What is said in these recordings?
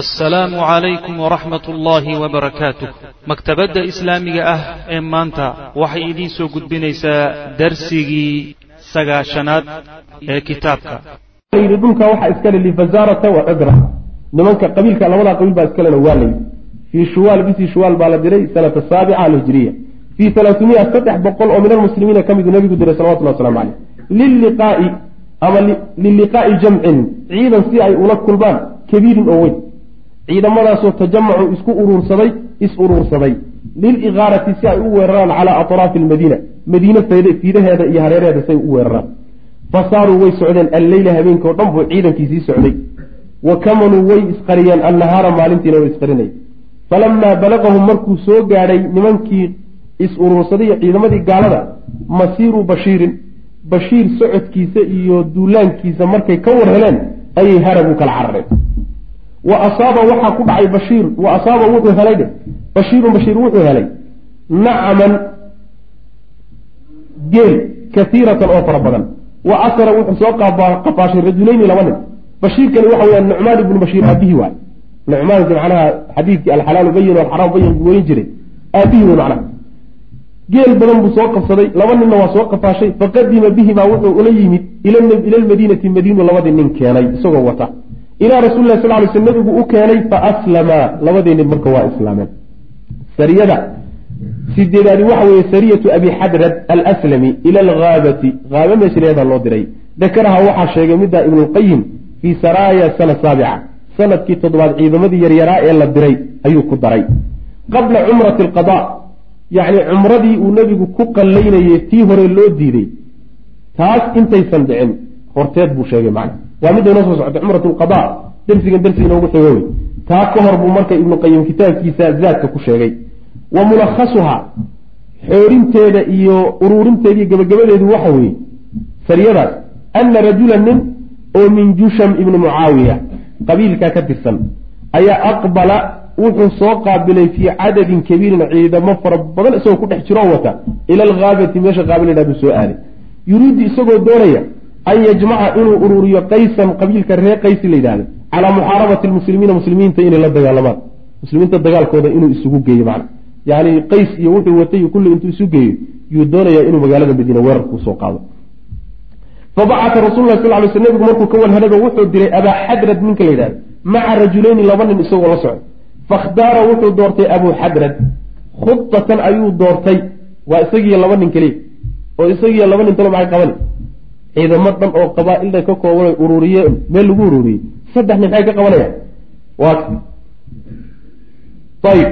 assalaamu calaykum waraxmat ullaahi wabarakaatuh maktabadda islaamiga ah ee maanta waxay idiin soo gudbinaysaa darsigii sagaashanaad ee kitaabka. Yidhi dhulka waxaa iskale lifazaarata wa cudra. Nimanka qabiilka labadaa qabiil baa iskalena waa layidhi fii shuwaal bishii shuwaal baa la diray sanata saabica alhijriya. Fii alaaumiya saddex boqol oo min almuslimiina ka miduu nabigu diray salawatullah waslamu caleyh liliqaai ama liliqaa'i jamcin ciidan si ay ula kulmaan kabiirin oo weyn ciidamadaasoo tajamacu isku uruursaday is uruursaday liliqaarati si ay u weeraraan calaa atraafi almadiina. Madiine fiidaheeda iyo hareeraheeda si ay u weeraraan. Fa saaruu way socdeen alleyla habeenka o dhan buu ciidankii sii socday. Wa kamanuu way isqariyeen annahaara maalintiina way isqarinay falamaa balaqahum markuu soo gaadhay nimankii is uruursaday iyo ciidamadii gaalada masiiru bashiirin. Bashiir socodkiisa iyo duulaankiisa markay ka war heleen ayay harabu kala carareen wa asaaba waxaa ku dhacay bashiir. Wa asaaba wuxuu helay dhe bashiirun bashiir wuxuu helay nacaman geel kaiiratan oo fara badan. Wa asara wuxuu soo qafaashay rajulayni laba nin. Bashiirkani waxa weya nucmaan ibnu bashiir aabihii waay. Nucmaanki macnaha xadiidkii alxalaalu bayin alxaraam bayin buu werin jiray. Aabihii wey macnaha. Geel badan buu soo qabsaday. Laba ninna waa soo qafaashay faqadima bihimaa wuxuu ula yimid ila lmadiinati madiinu labadii nin keenay. Isagoo wata ilaa rasuuli lah sal ly sl nabigu u keenay fa aslamaa labadii nin marka waa islaameen. Sariyada. Sideedaadi waxa weeye sariyatu abi xadrad alslami ila alhaabati haaba meeshileeda loo diray. Dakaraha waxaa sheegay middaa ibnulqayim fii saraaya sana saabica. Sanadkii toddobaad ciidamadii yaryaraa ee la diray ayuu ku daray. Qabla cumrati alqada yacni cumradii uu nebigu ku qallaynayey tii hore loo diiday taas intaysan dhicin. Horteed buu sheegay macna waa midda inoo soo socotay cumrat lqada. Darsigan darsi inoogu xigo wey taa ka hor buu marka ibnu qayim kitaabkiisa zaadka ku sheegay. Wa mulakhasuha xoorinteeda iyo uruurinteeda iyo gabagabadeedu waxa weeye sariyadaas. Ana rajula nin oo min jusham ibni mucaawiya qabiilkaa ka tirsan ayaa aqbala wuxuu soo qaabilay fii cadadin kabiirin ciidamo fara badan isagoo ku dhex jiroo wata ila alghaabati meesha qaabil ladhaa buu soo aaday. Yuriidu isagoo doonaya an yajmaca inuu ururiyo qaysan qabiilka reer qaysi la yidhahdo calaa muxaarabati lmuslimiina muslimiinta inay la dagaalamaan muslimiinta dagaalkooda inuu isugu geeyo macna. Yani qays iyo wuxuu watay kulli intuu isu geeyo yuu doonayaa inuu magaalada madiine weerarku soo qaado. Fabacata rasul sal ly sl nebigu markuu ka walhadaba wuxuu diray abaa xadrad ninka la yidhahdo maca rajuleyni laba nin isagoo la socdo fakhtaara wuxuu doortay abuu xadrad. Khudatan ayuu doortay waa isagiiyo laba nin keliya oo isagiiyo laba nin talo maxay qabani ciidamo dhan oo qabaa-ilda ka kooban ururiye meel lagu ururiyey saddex nin maxay ka qabanayaan. Waa ayib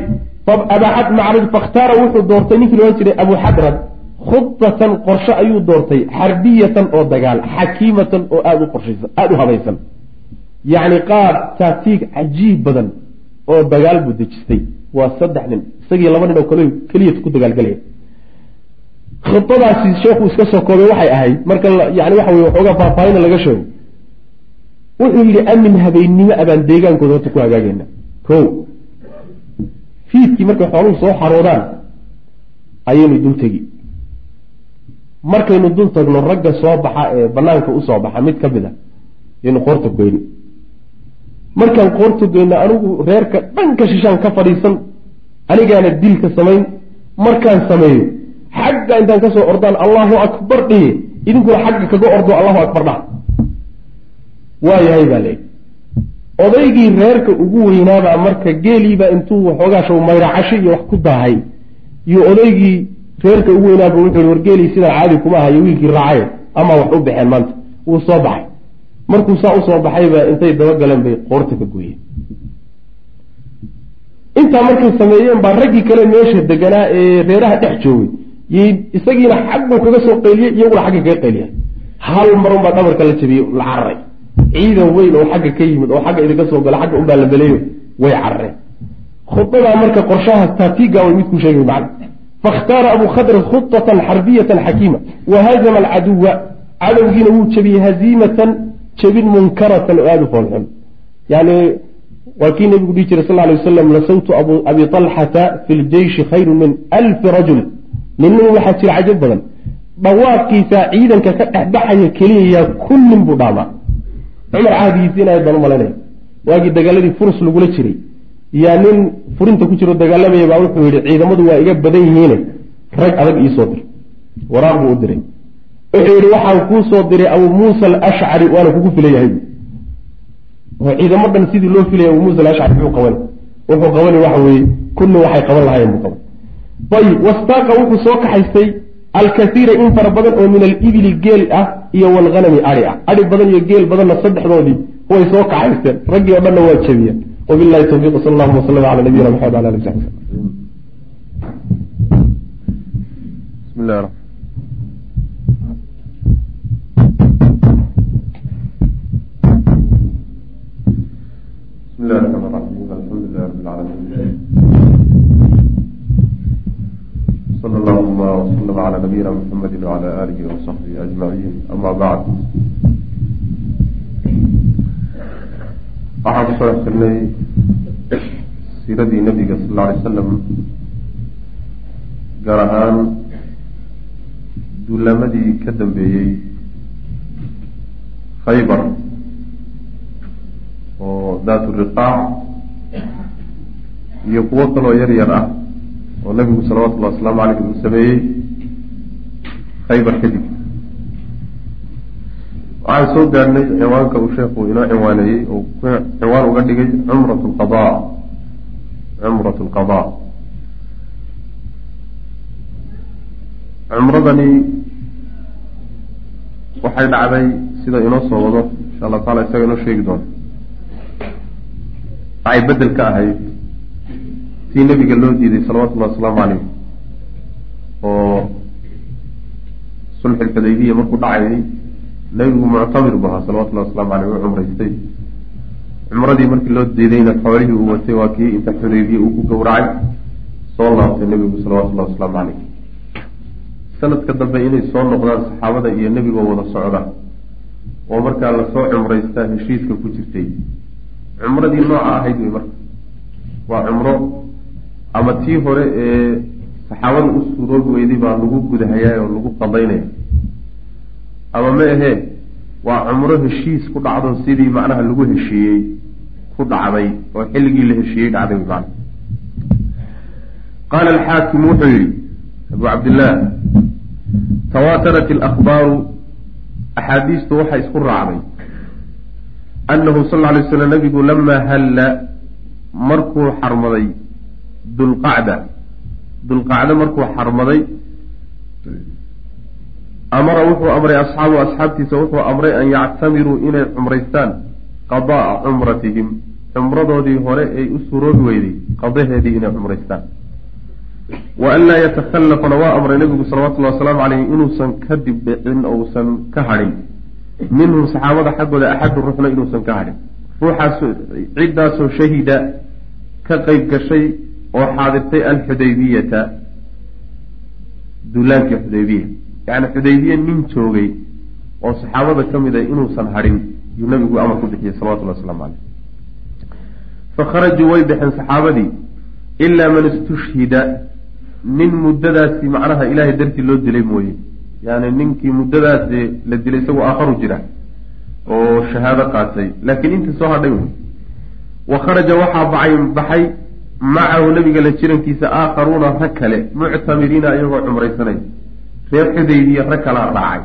abaaxad macraj fakhtaara wuxuu doortay ninkii loodhan jiray abu xadrad khudatan qorshe ayuu doortay xarbiyatan oo dagaal xakiimatan oo aada u qorshaysan aada u habaysan. Yacni qaab taatiig cajiib badan oo dagaal buu dejistay. Waa saddex nin. Isagii laba nin oo kale keliyat ku dagaalgalaya khidadaasi sheekhu iska soo koobay waxay ahayd marka yani waxa weye waxoogaa faahfaahina laga sheego. Wuxuu yidhi amin habeennimo abaan deegaankooda horta ku hagaagayna ko fiidkii markay xooluhu soo xaroodaan ayaynu dul tegi. Markaynu dul tagno ragga soo baxa ee banaanka u soo baxa mid ka mid a ayaynu qoorta goyno. Markaan qoorta goyno anigu reerka dhanka shishaan ka fadhiisan anigaana dilka samayn markaan sameeyo xagga intaan ka soo ordaan allahu akbar dhihi idinkuna xagga kaga ordo allahu akbar dhaha waayahay baa leey odaygii reerka ugu weynaabaa marka geeliibaa intuu waxoogaa show mayracasho iyo wax ku daahay iyo odaygii reerka ugu weynaaba wuxuu war geelii sidaa caadi kuma ahayo wiilkii raacay ama wax u baxeen maanta. Wuu soo baxay. Markuu saa u soo baxayba intay dabagaleen bay qoorta ka gooyeen. Intaa markay sameeyeen baa raggii kale meesha deganaa ee reeraha dhex joogay isagiina xagguu kaga soo qayliyey iyaguna xagga kaga qayliya hal mar unbaa dhabarka la jabiyey la cararay ciidan weyn oo xagga ka yimid oo xagga idinka soo gala xagga unbaa la beleeyo way carareen khudadaa marka qorshaha taatiga way midkuu sheegay macna. Fakhtaara abu khadrin khudatan xarbiyatan xakiima. Wahazama alcaduwa cadowgiina wuu jabiyey haziimatan jabin munkaratan oo aada u foolxun. Yani waa kii nabigu dhihi jiray sal ly wasalam lasawtu abi talxata fi ljeyshi khayru min alfi rajul ninnin waxaa jira cajab badan. Dhawaaqiisa ciidanka ka dhexbaxaya keliya yaa kun nin buu dhaamaa cumar cahdigiisi inayd baan u malaynaya waagii dagaaladii furus lagula jiray. Yaa nin furinta ku jiro dagaalamaya baa wuxuu yidhi ciidamadu waa iga badan yihiine. Rag adag iisoo dir. Waraaq buu u diray. Wuxuu yidhi waxaan kuu soo diray abuu muusa alashcari waana kugu filayahay oo ciidamo dhan sidii loo filaya abuu muusa alashcari muxuu qaban wuxuu qabani waxa weeye kulli waxay qaban lahaayeen buu qaban ayib wastaaqa wuxuu soo kaxaystay alkaiira in fara badan oo min alibili geel ah iyo walhanami ai ah. Ari badan iyo geel badanna saddexdoodii way soo kaxaysteen. Raggii o dhanna waa jebiyeen. Wabilahi towfiiq sal allahuma wslam ala nabiyina maxamed ala ali sabi bismillahi raxmaan raxiim alxamdulilah rabbilcaalamiin محمد وعلى آله وصحبه أجمعين أما بعد waxaan kusoo dhex jirnay siiradii nabiga sal alla alay wasalam gaar ahaan duulaamadii ka dambeeyey khaybar oo daat riqaac iyo kuwo kaloo yar yar ah oo nabigu salawatullahi wasalaamu caleyh uu sameeyey khaybar kadib waxaan soo gaadhnay ciwaanka uu sheekhu inoo ciwaaneeyey oo ciwaan uga dhigay cumrat lqada cumrat lqadaa cumradani waxay dhacday sida inoo soo wado. Insha allah taala isaga inoo sheegi doono waxay bedel ka ahayd tii nebiga loo diiday salawatullahi wasalaamu caleyh oo sulxi lxudaybiya markuu dhacayay nebigu muctamir bu ahaa salawatullahi waslamu caleyh uu cumraystay cumradii markii loo diidayna xoolihii uu watay waa kii inta xudaybiya uu ku gowracay soo laabtay nebigu salawatullahi wasalaamu caleyh sanadka dambe inay soo noqdaan saxaabada iyo nebigoo wada socda oo markaa la soo cumraystaa heshiiska ku jirtay. Cumradii nooca ahayd wey marka waa cumro ama tii hore ee saxaabada u suuroobi weyday baa lagu gudahayaa oo lagu qadaynaya. Ama ma ahee waa cumro heshiis ku dhacdo sidii macnaha lagu heshiiyey ku dhacday oo xilligii la heshiiyey dhacday wy mana qaala alxaakim wuxuu yihi abu cabdillaah tawaatarat alakbaaru axaadiistu waxay isku raacday annahu sal lla alay slam nabigu lamaa halla markuu xarmaday dulqacda dulqacdo markuu xarmaday. Amara wuxuu amray asxaabu asxaabtiisa wuxuu amray an yactamiruu inay cumraystaan qada'a cumratihim. Cumradoodii hore ay u suroobi weyday qadaheedii inay cumraystaan. Wa an laa yatakhallafana waa amray nabigu salawatullahi wasalaamu caleyh inuusan ka dibdhicin ousan ka hadhin. Minhum saxaabada xaggooda axadu ruuxna inuusan ka hadhin. Ruuxaas ciddaasoo shahida ka qeyb gashay oo xaadirtay alxudaybiyata duulaankii xudaybiya yacni xudaybiya nin joogay oo saxaabada ka mid a inuusan hadhin yuu nabigu amar ku bixiyey salawatullahi waslamu caleyh fakharajuu way baxeen saxaabadii ilaa man istushhida. Nin muddadaasi macnaha ilaahay dartii loo dilay mooye. Yani ninkii muddadaas la dilay isagoo aakharu jira oo shahaado qaatay. Laakiin intii soo hadhay wa kharaja waxaa bacay baxay macahu nabiga la jirankiisa aakharuuna rag kale muctamiriina iyagoo cumraysanay reer xudaybiya rag kalaa raacay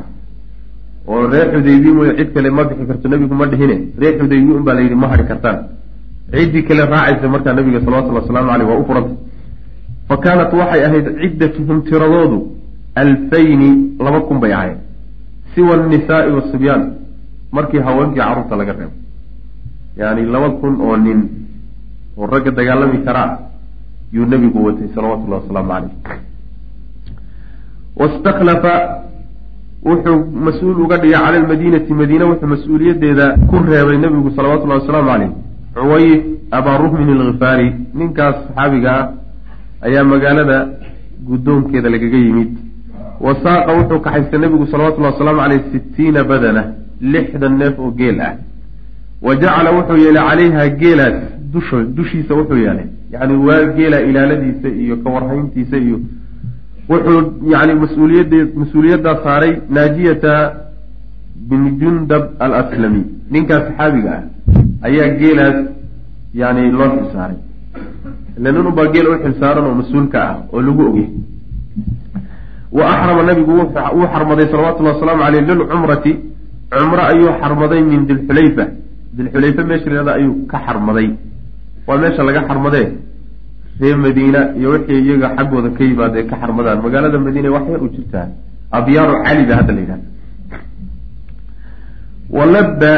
oo reer xudaybiya mooye cid kale ma bixi karto nebigu ma dhihine reer xudaybiya un baa la yidhi ma hadhi kartaan ciddii kale raacaysa markaa nabiga salawatullhi wasalaamu caleyh waa u furanta fa kaanat waxay ahayd ciddatuhum tiradoodu alfayni laba kun bay ahayd siwa annisaai wasibyaan markii haweenkii carruurta laga reebo yani laba kun oo nin oo ragga dagaalami karaa yuu nebigu watay salawatullahi wasalaamu caleyh wastakhlafa wuxuu mas'uul uga dhigay cala almadiinati madiina wuxuu mas'uuliyadeeda ku reebay nebigu salawatullahi wasalaamu caleyh cuwayf abaa ruhmin alkhifaari ninkaas saxaabiga ah ayaa magaalada guddoonkeeda lagaga yimid. Wa saaqa wuxuu kaxaystay nebigu salawatullahi wasalaamu caleyh sitiina badana lixdan neef oo geel ah. Wa jacala wuxuu yeelay calayha geelaas dusho dushiisa wuxuu yeelay yacni waa geela ilaaladiisa iyo kawarhayntiisa iyo wuxuu yani mas'uuliyadee mas'uuliyaddaa saaray naajiyata bin jundab alaslami. Ninkaas saxaabiga ah ayaa geelaas yani loo xilsaaray ila nin unbaa geel u xilsaaran oo mas'uulka ah oo lagu ogyahay wa axrama nabigu wuu xarmaday salawatullahi wasalaamu caleyh lilcumrati cumro ayuu xarmaday min dilxulayfa dilxulayfa meesha layhahda ayuu ka xarmaday waa meesha laga xarmadee? Ree madiina iyo wixii iyaga xaggooda ka yimaadee ka xarmadaan. Magaalada madiina wax yar u jirtaa abyaaru cali ba hadda la yidhahda walabba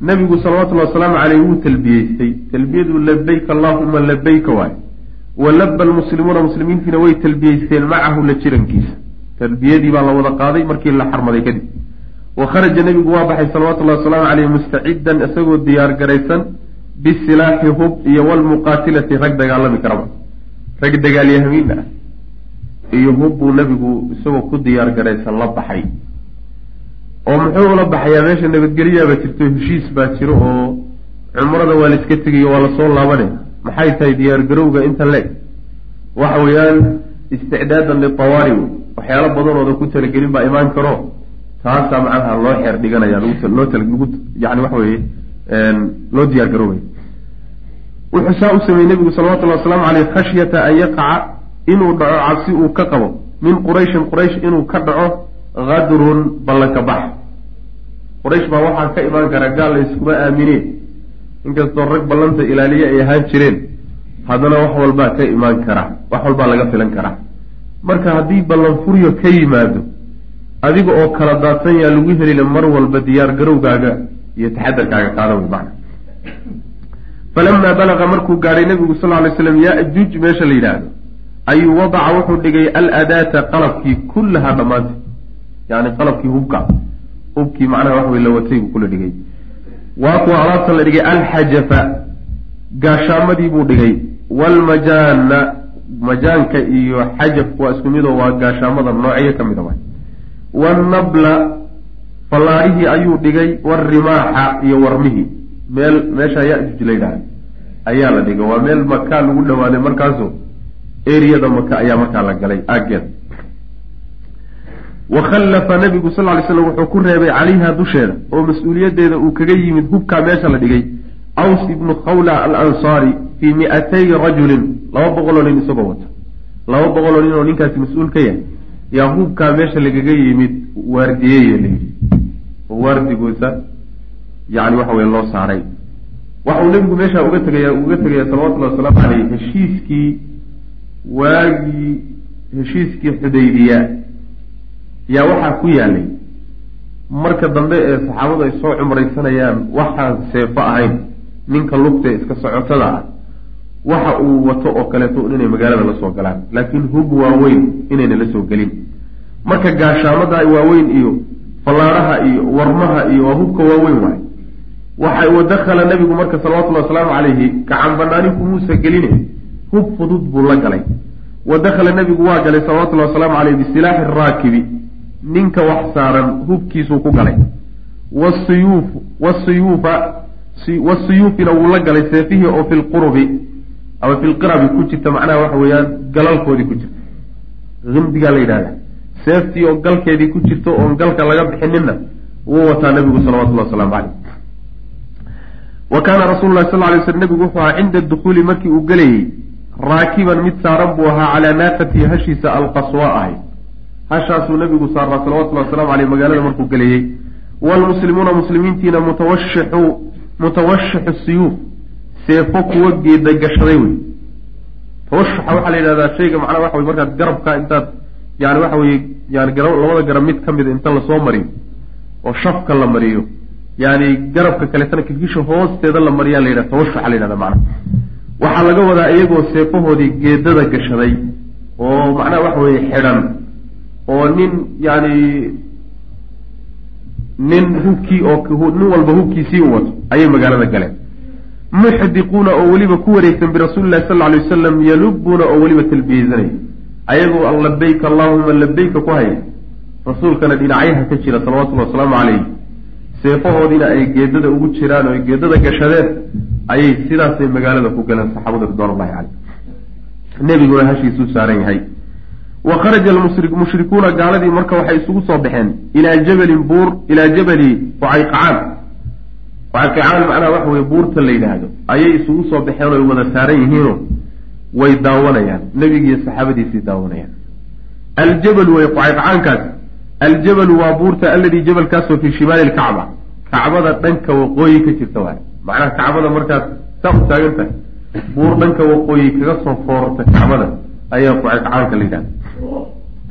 nabigu salawatullahi wasalaamu caleyh wuu talbiyeystay. Talbiyadu labayk allahuma labayka waay. Walaba almuslimuuna muslimiintiina way talbiyeysteen macahu la jirankiisa. Talbiyadii baa la wada qaaday markii la xarmaday kadib. Wa kharaja nebigu waa baxay salawatullahi wasalaamu caleyh mustacidan isagoo diyaar garaysan bisilaaxi hub iyo walmuqaatilati rag dagaalami karaba rag dagaalyahamiin ah iyo hub buu nebigu isagoo ku diyaar garaysan la baxay oo muxuu ula baxayaa meesha nabadgelyaaba jirto heshiis baa jiro oo cumrada waa la iska tegayo waa la soo laabane maxay tahay diyaar garowga inta leeg waxa weeyaan isticdaadan litawaari waxyaalo badanooda ku talagelin baa imaan karo taasaa macnaha loo xeer dhiganaya loo lagu yani waxa weye loo diyaar garoobay. Wuxuu saa u sameeyey nebigu salawatullahi wasalaamu caleyh khashyata an yaqaca inuu dhaco cabsi uu ka qabo. Min qurayshin quraysh inuu ka dhaco kadrun ballanka bax quraysh baa waxaa ka imaan kara gaal la iskuma aamineen inkastoo rag ballanta ilaaliye ay ahaan jireen haddana wax walbaa ka imaan kara wax walbaa laga filan karaa marka haddii ballan furyo ka yimaado adiga oo kala daadsan yaa lagu helile mar walba diyaar garowgaaga iyo taxadarkaaga qaada wey macna falamaa balaqa markuu gaadhay nabigu sal ly slam ya-juuj meesha la yidhaahdo. Ayuu wadaca wuxuu dhigay aladaata qalabkii kullahaa dhammaantay yani qalabkii hubka. Hubkii macnaha wax wey la watay buu kula dhigay. Waa kuwa alaabta la dhigay alxajafa. Gaashaamadii buu dhigay waalmajaana majaanka iyo xajafku waa isku midoo waa gaashaamada noocyo ka mid a waay fallaarihii ayuu dhigay warimaaxa iyo warmihii. Meel meesha ya-juj la yidhahda ayaa la dhigay. Waa meel makaa lagu dhawaaday markaaso eriyada maka ayaa markaa la galay aaggeed wa khallafa nabigu sal ly slam wuxuu ku reebay calayha dusheeda oo mas'uuliyaddeeda uu kaga yimid hubkaa meesha la dhigay aws ibnu khawla alansaari fii mi-atay rajulin laba boqoloo nin isagoo wata. Laba boqoloo nin oo ninkaasi mas'uul ka yahay. Yaa hubkaa meesha lagaga yimid waardiyeeye la yidhi oo waardigoosa yani waxa weye loo saaray. Waxauu nebigu meesha uga tegaya uga tegaya salawatullahi wasalaamu caleyh heshiiskii waagii heshiiskii xudaybiya. Yaa waxaa ku yaalay marka dambe ee saxaabadu ay soo cumraysanayaan waxaan seefo ahayn ninka lugta iska socotada ah waxa uu wato oo kaleeto inay magaalada la soo galaan. Laakiin hub waaweyn inayna la soo gelin. Marka gaashaamada waaweyn iyo fallaaraha iyo warmaha iyo waa hubka waaweyn waay. Waxa wadakhala nabigu marka salawatullhi wasalaamu calayhi gacan banaanin kumuusa geline hub fudud buu la galay. Wa dakhala nabigu waa galay salawatullahi wasalaamu caleyh bisilaaxi raakibi. Ninka wax saaran hubkiisuu ku galay. Wasiyuuf wasiyuufa wasiyuufina wuu la galay seefihii oo fi lqurubi ama fi lqirabi ku jirta macnaha waxa weeyaan galalkoodii ku jirta. Himdigaa la yidhahda seeftii oo galkeedii ku jirto oon galka laga bixinina wuu wataa nabigu salawatullahi wasalaamu caleyh wa kaana rasuulu lahi sal lay sl nabigu wuxuu ahaa cinda dukuuli markii uu gelayey raakiban mid saaran buu ahaa calaa naaqatii hashiisa alqaswa ahay hashaasuu nabigu saaraa salawatullahi wasalamu aleyh magaalada markuu gelayey waalmuslimuuna muslimiintiina mutawashixu mutawashixu siyuuf seefo kuwa geeda gashaday wey tawashuxa waxaa la yidhahdaa shayga macnaha waxa wey markaad garabka intaad yani waxa weye yani labada garab mid ka mida inta la soo mariyo oo shafka la mariyo yani garabka kaleetana kilkisha hoosteeda la mariyaa la yidhaha tawashuxa la yidhahda macnaha waxaa laga wadaa iyagoo seefahoodii geedada gashaday oo macnaha waxa weye xidhan oo nin yani nin hubkii oo nin walba hubkiisii u wato ayay magaalada galeen. Muxdiquuna oo weliba ku wareegsan birasuuli lahi sal alay wasalam yalubuuna oo weliba talbiyeysanaya ayagoo labayka allahuma labayka ku haya rasuulkana dhinacyaha ka jira salawatullahi wasalaamu calayh seefahoodiina ay geedada ugu jiraan oo geedada gashadeen ayay sidaasay magaalada ku galeen saxaabada ridwanullahi caleyh nebiguna hashiisuu saaran yahay. Wa kharaja almushrikuuna gaaladii marka waxay isugu soo baxeen ilaa jabalin buur ilaa jabali qucayqacaan waaqicaan macnaha waxa weye buurta la yidhaahdo. Ayay isugu soo baxeen oy wada saaran yihiino way daawanayaan. Nebigiiyo saxaabadiisii daawanayaan. Aljabalu way qacayqacaankaas aljabalu waa buurta alladii jabalkaasoo fii shimaali lkacba kacbada dhanka waqooyi ka jirta waay. Macnaha kacbada markaad saa u taagan tahay. Buur dhanka waqooyi kaga soo foorta kacbada ayaa qacayqacaanka la yidhahda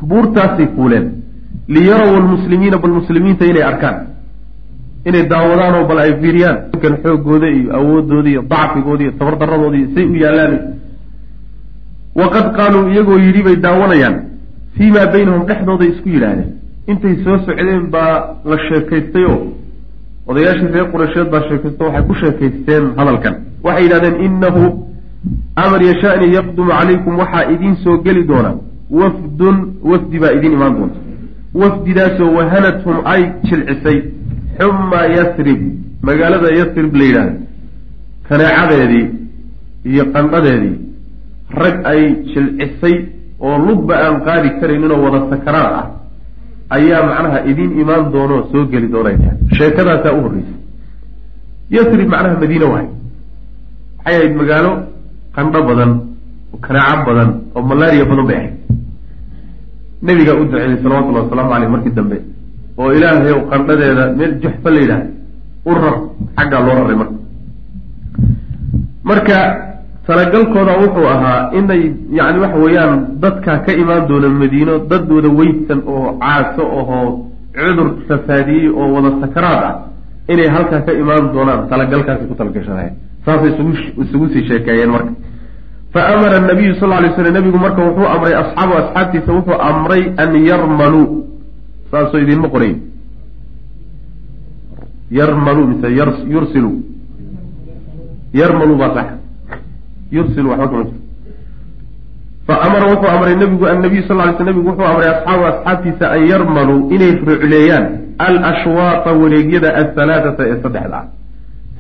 buurtaasay fuuleen. Liyaraw lmuslimiina bal muslimiinta inay arkaan. Inay daawadaan oo bal ay fiiriyaan. Kan xoogooda iyo awoodooda iyo dacfigooda iyo tabardaradooda iyo say u yaalaan waqad qaaluu iyagoo yidhi bay daawanayaan fii maa baynahum dhexdooday isku yidhaahdeen intay soo socdeen baa la sheekaystay oo odayaashii reer qureysheed baa sheekaysto waxay ku sheekaysteen hadalkan waxay yidhahdeen inahu amar yashani yaqdumu calaykum waxaa idiin soo geli doona wafdun wafdi baa idiin imaan doonta wafdidaasoo wahanathum ay jilcisay xuma yasrib magaalada yasrib la yidhaahdo kaneecadeedii iyo qandhadeedii rag ay jilcisay oo lugba aan qaadi karayninoo wada sakaraad ah ayaa macnaha idin imaan doonoo soo geli doonaya sheekadaasaa u horreysay. Yasrib macnaha madiine wahay waxay ahayd magaalo qandho badan oo kanaaco badan oo malaariya badan bay ahayd. Nebigaa u duceeyey salawatullahi wasalaamu caleyh markii dambe oo ilaahay ow qandhadeeda meel juxfa la yidhaahda u rar xaggaa loo raray marka. Marka talagalkooda wuxuu ahaa inay yani waxa weeyaan dadka ka imaan doona madiino dad wada weydsan oo caaso ahoo cudur rafaadiyey oo wada sakaraad ah inay halkaa ka imaan doonaan talagalkaasi ku talagashadayen saasay isugu sii sheekeeyeen marka. Fa amara nabiyu sal lay slam nabigu marka wuxuu amray asxaabu asxaabtiisa wuxuu amray an yarmaluu saasoo idinma qorayn yarmaluu mise yursilu. Yarmaluu baa sax yursilu waxba kama jiro fa amara wuxuu amray nabigu annabiyu sal ly sl nabigu wuxuu amray asxaabu asxaabtiisa an yarmaluu inay rucleeyaan alashwaata wareegyada ahalaaata ee saddexda. Ah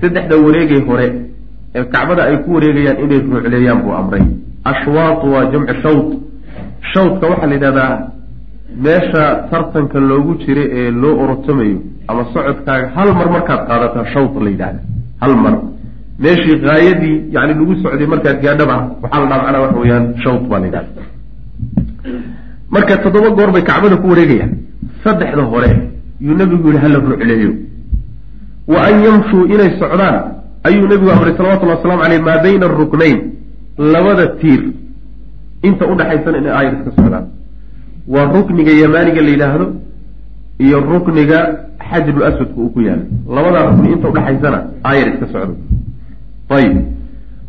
saddexda wareegay hore ee kacbada ay ku wareegayaan inay rucleeyaan buu amray. Ashwaatu waa jamcu shawt. Shawtka waxaa la yidhahdaa meesha tartanka loogu jira ee loo orotomayo ama socodkaaga hal mar markaad qaadataa shawt la yidhahda hal mar meeshii haayadii yani lagu socday markaad gaadhaba waxaa la dhaha macnaa waxa weyaan shawt baa la yidhahda marka toddoba goor bay kacbada ku wareegayaan. Saddexda hore yuu nebigu yihi hala rucleeyo wa an yamshuu inay socdaan ayuu nebigu amray salawatullhi waslamu caleyh maa bayna aruknayn labada tiir inta udhaxaysana inay aayar iska socdaan. Waa rukniga yamaaniga la yidhaahdo iyo rukniga xajrul aswadka uu ku yaalo labadaa rukni inta udhaxaysana aayar iska socdo ayib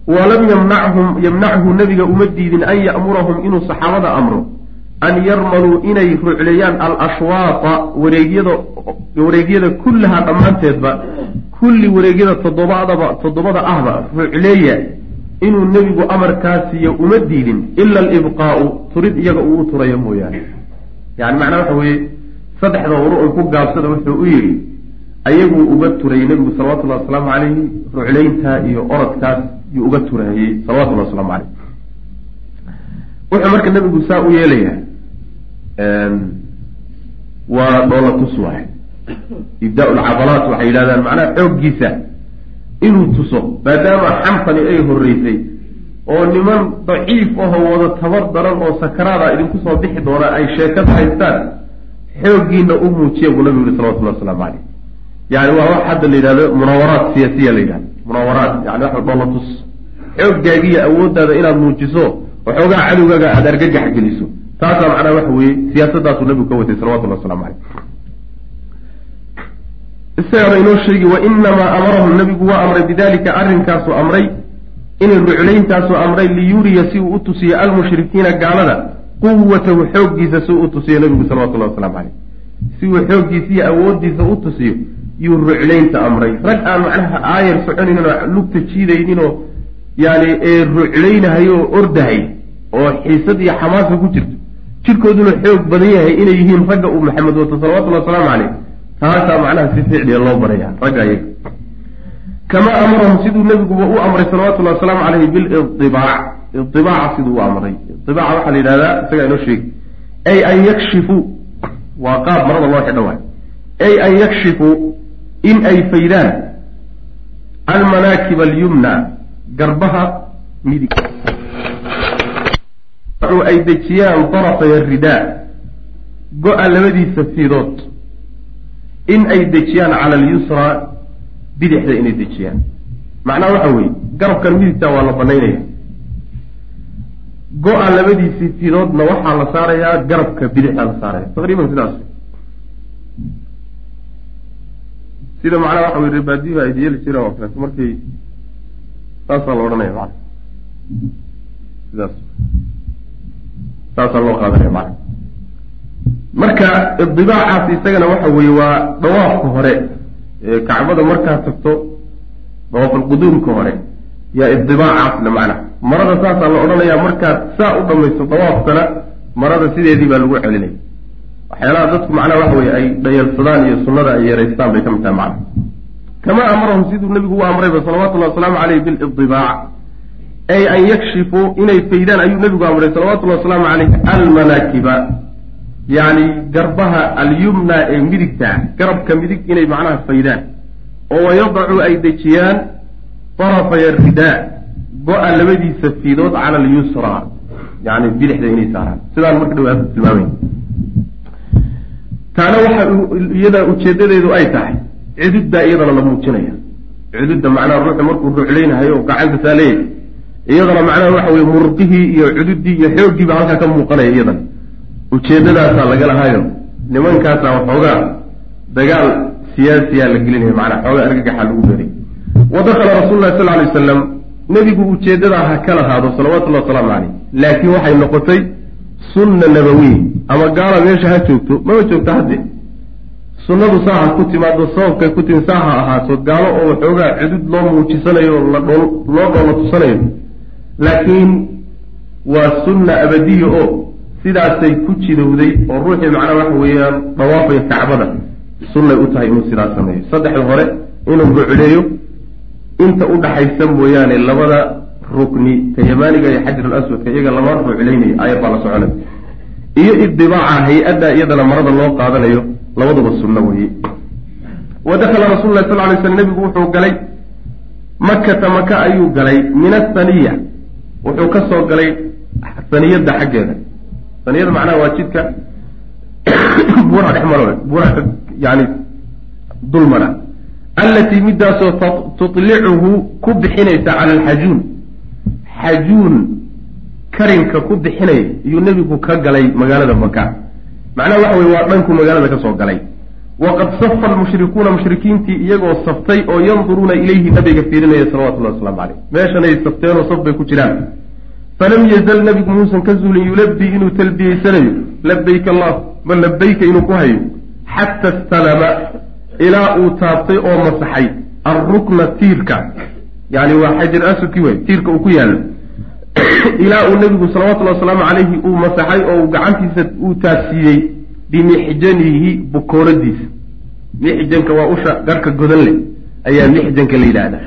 walam yamnachum yamnachu nebiga uma diidin an ya'murahum inuu saxaabada amro an yarmaluu inay rucleeyaan alashwaata wareegyada wareegyada kullahaa dhammaanteedba kulli wareegyada toddobadaba toddobada ahba rucleeya inuu nebigu amarkaasiiyo uma diidin ila alibqaau turid iyaga uu u turayo mooyaane. Yani macnaa waxa weeye saddexda horu ay ku gaabsada wuxuu u yidhi ayaguu uga turayay nebigu salawatullahi wasalaamu calayhi ruclayntaa iyo orodkaas yuu uga turayey salawatullahi waslamu caleyh wuxuu marka nebigu saa u yeelayaa waa dhoola tus waay ibdaa lcadalaat waxay yidhahdaan macnaha xooggiisa inuu tuso maadaama xamtani ay horreysay oo niman daciif ahoo wada tabar daran oo sakaraada idinku soo bixi doona ay sheekada haystaan xooggiina u muujiya buu nabigu yihi salawatullah waslamu caleyh yani waa wax hadda la yidhahdo munaawaraat siyaasiya la yidhahdo. Munaawaraat yani waxa dhoola tus xooggaagiiyo awooddaada inaad muujiso waxoogaa cadowgaaga aada argagax geliso. Taasaa macnaha waxa weeye siyaasadaasuu nabigu ka watay salawatullah waslamu caleyh isagana inoo sheegi wa inamaa amarahum nabigu waa amray bidalika arrinkaasuu amray inay ruclayntaasuu amray liyuriya si uu u tusiyo almushrikiina gaalada quwatahu xooggiisa si uu u tusiyo nabigu salawatullahi waslamu caleyh si uu xooggiisa iyo awooddiisa u tusiyo yuu ruclaynta amray. Rag aan macnaha aayar soconaynin oo lugta jiidayninoo yani ee ruclaynahay oo ordahay oo xiisad iyo xamaasa ku jirto. Jirkooduna xoog badan yahay inay yihiin ragga uu maxamed wato salawatullahi wasalaamu caleyh taasaa macnaha si ficliya loo baraya ragga ayaga kamaa amarahum siduu nebiguba u amray salawatullahi wasalaamu caleyhi bilidibaac idibaaca siduu u amray. Idibaaca waxaa la yidhahdaa isagaa inoo sheegi ay an yakshifuu waa qaab marada loo xidho waay ay an yakshifuu in ay faydaan. Almanaakib alyumna garbaha midig ay dejiyaan darafay ridaa. Go-a labadiisa fiidood in ay dejiyaan cala alyusra bidixda inay dejiyaan. Macnaha waxa weeye garabkan midigta waa la banaynaya go-a labadiisii fiidoodna waxaa la saarayaa garabka bidixda la saaraya taqriiban sidaas sida macnaha waxa wey rebaadiyu ay yeeli jireen oo kaleeto markay saasaa la odhanaya mana sidaas. Saasaa loo qaadanaya mana marka idibaacaas isagana waxa weeye waa dawaafka hore ee kacbada markaad tagto dawaafalquduumka hore yaa idibaacaasna macna marada saasaa la odhanayaa markaad saa u dhamaysto dawaafkana marada sideedii baa lagu celinaya waxyaalaha dadku macnaha waxa weye ay dhayalsadaan iyo sunnada ay yeeraystaan bay ka mid tahay macna kamaa amarahum siduu nebigu u amrayba salawatullahi wasalaamu caleyh bilidibaac ay an yakshifuu inay faydaan ayuu nebigu amray salawatullahi wasalaamu caleyh almanaakiba yacni garbaha alyumna ee midigta garabka midig inay macnaha faydaan oo wayadacu ay dejiyaan darafay ridaa go-a labadiisa fiidood cala alyusra yani bidixda inay saaraan. Sidaan marka dhawaada tilmaamay taana waxa iyada ujeedadeedu ay tahay. Cududdaa iyadana la muujinaya cududda macnaha ruuxu markuu ruuclaynahayo oo gacanta saa leeyahay. Iyadana macnaha waxa weye murqihii iyo cududii iyo xooggiiba halkaa ka muuqanaya iyadana ujeedadaasaa laga lahaayo. Nimankaasaa waxoogaa dagaal siyaasiyaa la gelinaya macnaa xoogaa argagaxa lagu beeray wa dakala rasuulu lahi sal alay wasalam nebigu ujeedadaa ha ka lahaado salawatullahi wasalaamu caleyh laakiin waxay noqotay sunna nabawiy ama gaala meesha ha joogto mama joogto hadde sunnadu saa ha ku timaado sababkay ku timi saa ha ahaato gaalo oo waxoogaa cudud loo muujisanayo ladho loo dhoola tusanayo. Laakiin waa sunna abadiya oo sidaasay ku jidowday oo ruuxii macnaha waxa weeyaan dhawaafaya kacbada. Sunnay u tahay inuu sidaas sameeyo. Saddexda hore inuu rucleeyo inta u dhaxaysa mooyaane labada rukni ka yamaaniga iyo xajar alaswadka iyaga lama ruclaynayo ayad baa la soconay iyo idibaaca hay'adda iyadana marada loo qaadanayo labaduba sunno weeye. Wa dakala rasul lahi sal lay slam nebigu wuxuu galay makata maka ayuu galay min athaniya. Wuxuu ka soo galay saniyadda xaggeeda. Saniyada macnaha waa jidka buura dhexmaro buura yani dulmara allatii midaasoo tutlicuhu ku bixinaysa cala alxajuun xajuun karinka ku bixinaya iyuu nebigu ka galay magaalada maka macnaha waxa weye waa dhanku magaalada ka soo galay. Waqad safa almushrikuuna mushrikiintii iyagoo saftay oo yanduruuna ilayhi nabiga fiirinaya salawatullahi waslamu caleyh meeshanay safteenoo saf bay ku jiraan. Falam yazal nabigu muusan ka zuulin yulabii inuu talbiyeysanayo labayk allah ma labayka inuu ku hayo xata istalama ilaa uu taabtay oo masaxay. Alrukna tiirka yani waa xajar aswadkii way tiirka uu ku yaalo ilaa uu nebigu salawatullhi wasalaamu calayhi uu masaxay oo uu gacantiisa uu taabsiiyey bimixjanihi bukooradiisa mixjanka waa usha garhka godan leh ayaa mixjanka la yidhaahdaa.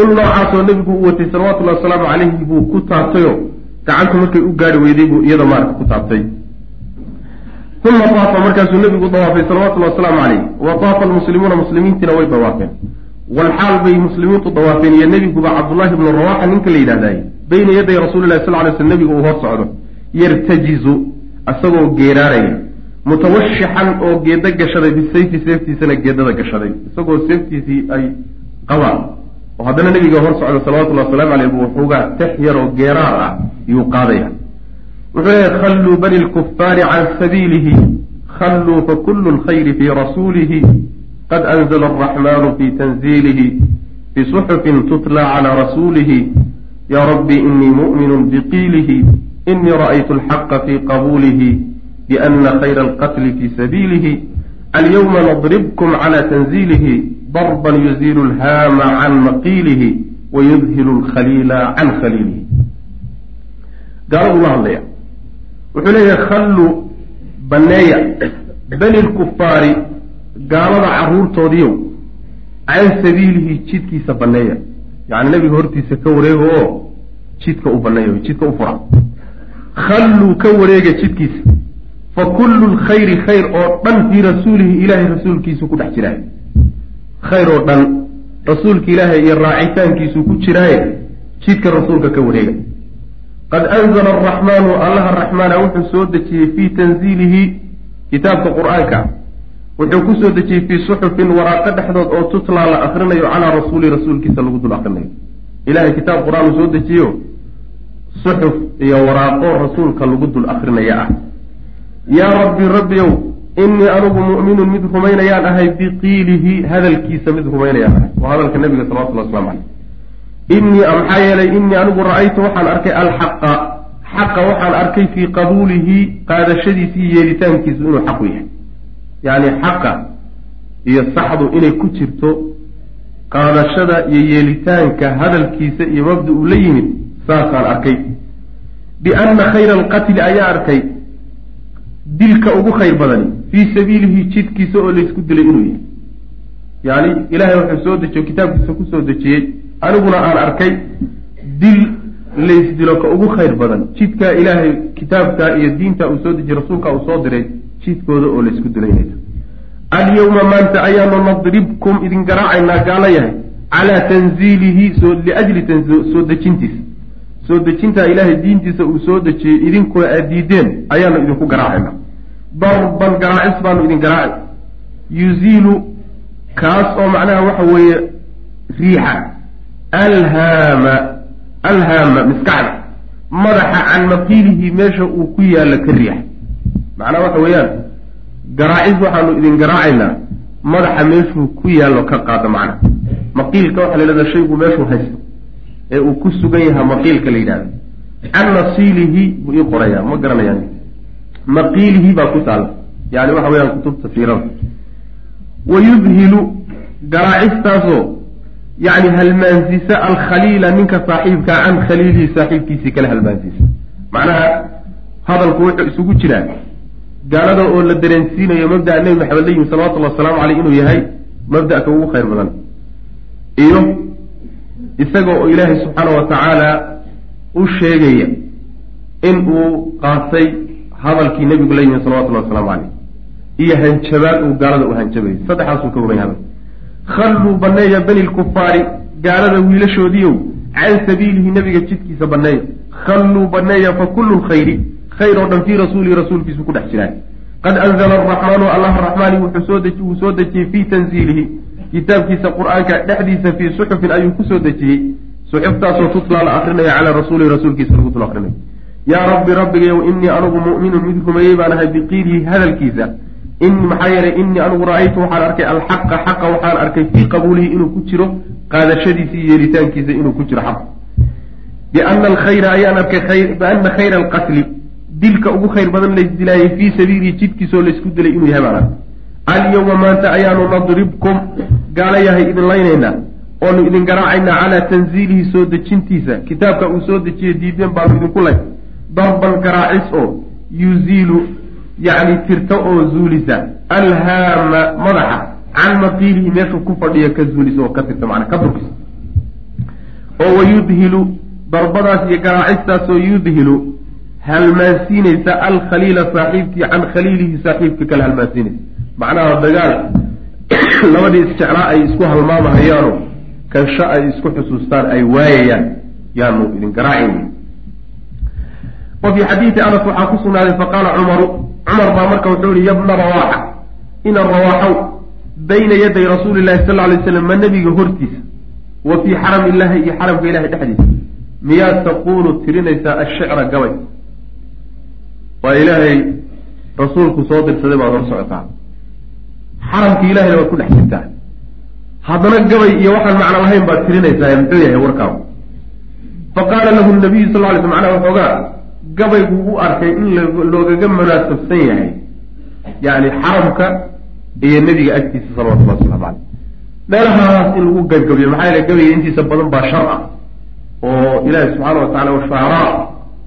Ul noocaasoo nebigu uu watay salawatullahi wasalaamu calayhi buu ku taabtayoo gacantu markay u gaari weyday buu iyada maarka ku taabtay. Uma daafa markaasuu nebigu dawaafay salawatullahi wasalaamu calayh wa daafa almuslimuuna muslimiintiina way dawaafeen walxaal bay muslimiintu dawaafeen iyo nebiguba cabdullahi bnu rawaxa ninka la yidhahdaay bayna yaday rasuulilahi sal lay sl nebigu uu hor socdo yartajizu isagoo geeraaraya mutawashixan oo geeda gashaday bisayfi seeftiisana geedada gashaday isagoo seeftiisii ay qabaan oo haddana nebiga hor socda salawatullahi wasalaamu caleyh buu waxoogaa tex yaroo geeraar ah yuu qaadaya wuxuu leeyahy khalluu bani lkufaari can sabiilihi khalluu fakulu lkhayri fii rasuulihi qad anzla araxmanu fi tanziilihi bisuxufin tutla cala rasuulihi ya rabbi inii mu'minu biqiilihi inii ra'aytu alxaqa fi qabuulihi biana khayra alqatli fi sabiilihi alyawma nadribkum cala tanziilihi darban yuziilu lhaama can maqiilihi wayudhilu lkhaliila can khaliilihi gaaladu la hadlaya wuxuu leeyahay khalluu banneeya bani lkufaari gaalada caruurtoodiiyow can sabiilihi jidkiisa banneeya. Yacni nebiga hortiisa ka wareega oo jidka u banneeya jidka u fura khalluu ka wareega jidkiisa fa kullu lkhayri khayr oo dhan fii rasuulihi ilaahay rasuulkiisu ku dhex jiraa khayr oo dhan rasuulka ilaahay iyo raacitaankiisuu ku jiraaye jidka rasuulka ka wareega. Qad anzala araxmaanu allaha raxmaana wuxuu soo dejiyey fii tanziilihi kitaabka qur'aanka wuxuu ku soo dejiyey fii suxufin waraaqo dhexdood oo tutlaa la akrinayo calaa rasuuli rasuulkiisa lagu dul akrinayo ilahay kitaab qur'aan uu soo dejiyo suxuf iyo waraaqo rasuulka lagu dul akrinaya ah. Yaa rabbi rabbiyow innii anugu mu'minun mid rumaynayaan ahay biqiilihi hadalkiisa mid rumaynayaan ahay. Waa hadalka nabiga salawatullah waslamu caleyh innii maxaa yeelay innii anigu ra'aytu waxaan arkay alxaqa xaqa waxaan arkay fii qabuulihi qaadashadiisi iyo yeelitaankiisu inuu xaqu yahay yacni xaqa iyo saxdu inay ku jirto qaadashada iyo yeelitaanka hadalkiisa iyo mabda uu la yimid saasaan arkay. Bianna khayra alqatli ayaa arkay dilka ugu khayr badani fii sabiilihi jidkiisa oo laysku dilay inuu yahay. Yacni ilaahay wuxuu soo dejiyo kitaabkiisa ku soo dejiyey. Aniguna aan arkay dil laysdilo ka ugu khayr badan. Jidkaa ilaahay kitaabka iyo diinta uu soo dejiyey rasuulka uu soo diray jidkooda oo laysku dilaynaya alyawma maanta ayaanu nadribkum idin garaacaynaa gaalo yahay calaa tanziilihi liajli soo dejintiisa soo dejintaa ilaahay diintiisa uu soo dejiyey idinkuna aad diideen ayaanu idinku garaacaynaa darban garaacis baanu idin garaaci yuziilu kaas oo macnaha waxa weeye riixa. Alhaama alhaama miskaxda. Madaxa can maqiilihi meesha uu ku yaalla ka riixa macnaha waxa weeyaan garaacis waxaanu idin garaacaynaa madaxa meeshuu ku yaallo ka qaada macna. Maqiilka waxaa la yidhahdaa shaygu meeshuu haysto ee uu ku sugan yahaa maqiilka la yidhahda can nasiilihi buu ii qorayaa ma garanayaan maqiilihi baa ku taala yani waxa weyaan kutubta fiirada wa yudhilu garaacistaasoo yani halmaansisa alkhaliila ninka saaxiibkaa can khaliilihi saaxiibkiisii kala halmaansiisa. Macnaha hadalku wuxuu isugu jiraa gaalada oo la dareensiinayo mabda'a nebi maxamed la yimi salawatullhi wasalaamu caleyh inuu yahay mabda'ka ugu khayr badan. Iyo isaga oo ilaahay subxaana wa tacaala u sheegaya in uu qaatay hadalkii nebigu la yimi salawatullahi wasalaamu caleyh iyo hanjabaad uu gaalada u hanjabayay. Saddexaasuu ka wagan hadal. Khalluu banneeya bani lkufaari gaalada wiilashoodiiow can sabiilihi nebiga jidkiisa banneeya. Khalluu banneeya fa kullu lkhayri khayr oo dhan fii rasuulihi rasuulkiisu ku dhex jiraan. Qad anzala araxmaanu allah raxmaani wuu soo dejiyey fii tanziilihi. Kitaabkiisa qur'aanka dhexdiisa fii suxufin ayuu ku soo dejiyey. Suxuftaasoo tutlaa la akrinayo calaa rasuulihi rasuulkiisa lagu dul akrinayo yaa rabbi rabbigayow innii anugu mu'minun mid rumeeyey baan ahay biqiilihi hadalkiisa. In maxaa yeelay innii anugu ra'aytu waxaan arkay alxaqa xaqa waxaan arkay fii qabuulihi inuu ku jiro qaadashadiisa iyo yeelitaankiisa inuu ku jiro xaq. Biana alkhayra ayaan arkay biana khayra alqatli dilka ugu khayr badan laysdilaayay fii sabiilihi jidkiisoo laysku dilay inuu yahay baan arkay alyawma maanta ayaanu nadribkum gaala yahay idin laynaynaa oonu idin garaacaynaa calaa tanziilihi soo dejintiisa. Kitaabka uu soo dejiye diideen baanu idinku lay. Darban garaacis oo yuziilu yacni tirta oo zuulisa. Alhaama madaxa can maqiilihi meeshuu ku fadhiya ka zuulisa oo ka tirta macnaa ka durkisa oo wayudhilu darbadaas iyo garaacistaasoo yudhilu halmaansiinaysa alkhaliila saaxiibkii can khaliilihi saaxiibka kale halmaansiinaysa. Macnaha dagaal labadii isjeclaa ay isku halmaamahayaano kansho ay isku xusuustaan ay waayayaan yaanu idin garaacayna wa fii xadiidi anas waxaa ku sugnaaday faqaala cumaru cumar baa marka wuxuu yihi yabna rawaaxa ina rawaaxow bayna yaday rasuuli llahi sal lay slam ma nebiga hortiisa wa fii xaram illahi iyo xaramka ilahay dhexdiisa. Miyaad taquulu tirinaysaa ashicra gabay waa ilaahay rasuulku soo dirsaday baad hor socotaa xaramki ilahayna waad ku dhex jirtaa haddana gabay iyo waxaan macno lahayn baad tirinaysaa muxuu yahay warkaagu. Fa qaala lahu nabiyu sal ly sl macnaha waxoogaa gabaygu u arkay in loogaga munaasabsan yahay. Yani xaramka iyo nebiga agtiisa salawatullah waslamu caleyh meelahaas in lagu gabgabiyo maxaa yeele gabayga intiisa badan baa shar ah. Oo ilaahi subxaana wa tacala washucaraa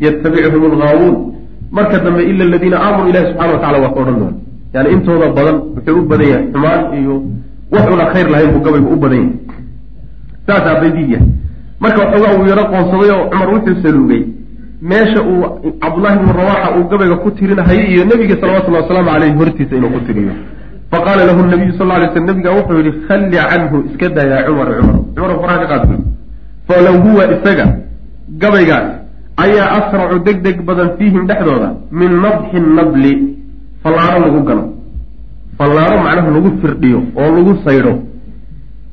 yatabicuhum algaawuun marka dambe ila aladiina aamanuu ilahi subxana wa tacala waa ka odhan doona yani intooda badan wuxuu u badan yahay xumaan iyo waxuna khayr lahayn buu gabaygu u badan yahay. Saasaa baydiya marka waxoogaa uu yaro qoonsaday oo cumar wuxuu saluugay meesha uu cabdullahi ibnu rawaxa uu gabayga ku tirinahayo iyo nebiga salawatullahi wasalaamu caleyh hortiisa inuu ku tiriyo. Faqaala lahu nabiyu sal ly sl nabiga wuxuu yihi khalli canhu iska daayaa cumar cumar. Cumar faraha ka qaad bui falow huwa isaga gabaygaas ayaa asracu deg deg badan fiihim dhexdooda min nadxi nabli fallaaro lagu gano fallaaro macnaha lagu firdhiyo oo lagu saydho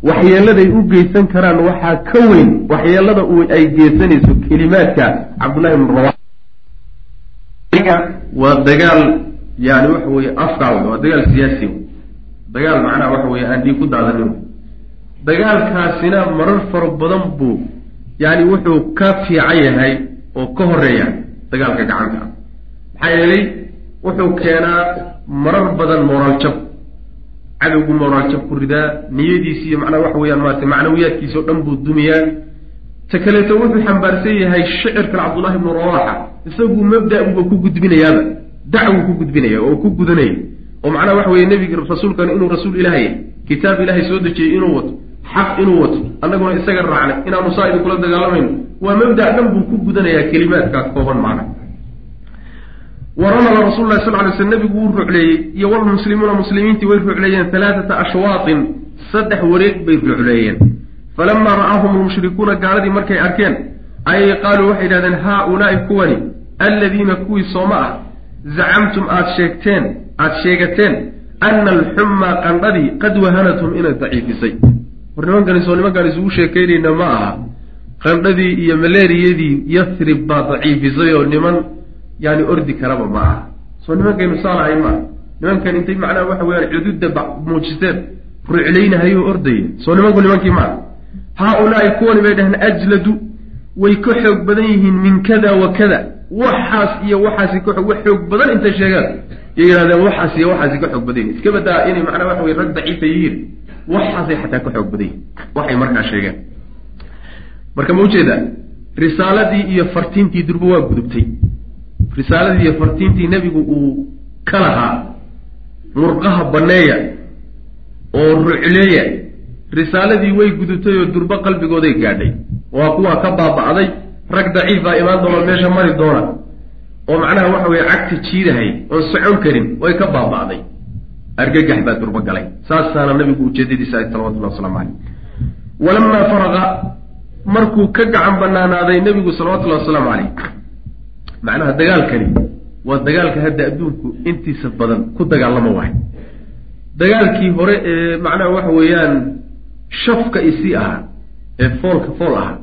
waxyeeladay u geysan karaan waxaa ka weyn waxyeelada ay geysanayso kelimaadka cabdullahi ibnu rawa waa dagaal yani waxa weye afka waa dagaal siyaasi. Dagaal macnaha waxa weye aan dhiig ku daadanin dagaalkaasina marar fara badan buu yani wuxuu ka fiican yahay oo ka horreeya dagaalka gacanta. Maxaa yeelay wuxuu keenaa marar badan moraal jab. Cadowgu moraal jab ku ridaa niyadiisi iyo macnaha waxa weyaan maarata macnawiyaadkiisa o dhan buu dumiyaa. Ta kaleeto wuxuu xambaarsan yahay shicirkan cabdullahi ibnu rawaxa isagu mabda-uba ku gudbinayaaba dacwuu ku gudbinaya oo ku gudanaya. Oo macnaha waxa weye nebig rasuulkan inuu rasuul ilaahay kitaab ilaahay soo dejiyey inuu wato xaq inuu wato annaguna isaga raacnay inaanu saa idinkula dagaalamayno waa mabda dhan buu ku gudanayaa kelimaadka kooban macna. Waramala rasul lahi sal ly sl nebigu wuu rucleeyey iyo walmuslimuuna muslimiintii way rucleeyeen alaaata ashwaatin saddex wareeg bay rucleeyeen falamaa ra'aahum lmushrikuuna gaaladii markay arkeen ayay qaaluu waxay yidhahdeen haa-ulaai kuwani alladiina kuwii sooma ah zacamtum aada sheegteen aada sheegateen ana alxummaa qandhadii qad wahanatum inay daciifisay war nimankani soo nimankaan isugu sheekaynayna ma aha. Qandhadii iyo maleeriyadii yathrib baa daciifisay oo niman yani ordi karaba ma aha. Soo nimankaynu saalahay maaha nimankan intay macnaha waxa weyaan cududda muujisteen ruclaynahayo ordaya soo nimanku nimankii maaha haa-ulaai kuwani bay dhaheen ajladu way ka xoog badan yihiin min kada wa kada. Waxaas iyo waxaasi ka wax xoog badan intay sheegaan. Yay yihahdeen waxaas iyo waxaasi ka xoog badan yihiin iska badaa inay macnaa waxa wey rag daciifa yihiin waxaasay xataa ka xoog badan yihiin waxay markaa sheegeen. Marka ma ujeeda risaaladii iyo fartiintii durba waa gudubtay. Risaaladii iyo fartiintii nebigu uu ka lahaa murqaha banneeya oo rucleeya risaaladii way gudubtay oo durbo qalbigooday gaadhay. Waa kuwaa ka baaba'day rag daciif baa imaan doona meesha mari doona oo macnaha waxa weye cagta jiidahay oon socon karin way ka baaba'day argagax baa durbo galay. Saasaana nabigu ujeedadiisa ahay salawatullah waslamu caleyh walamaa faraqa markuu ka gacan banaanaaday nebigu salawatullahi wasalaamu caleyh macnaha dagaalkani waa dagaalka hadda adduunku intiisa badan ku dagaalamo waay dagaalkii hore ee macnaha waxa weeyaan shafka isii ahaa ee foolka fool ahaa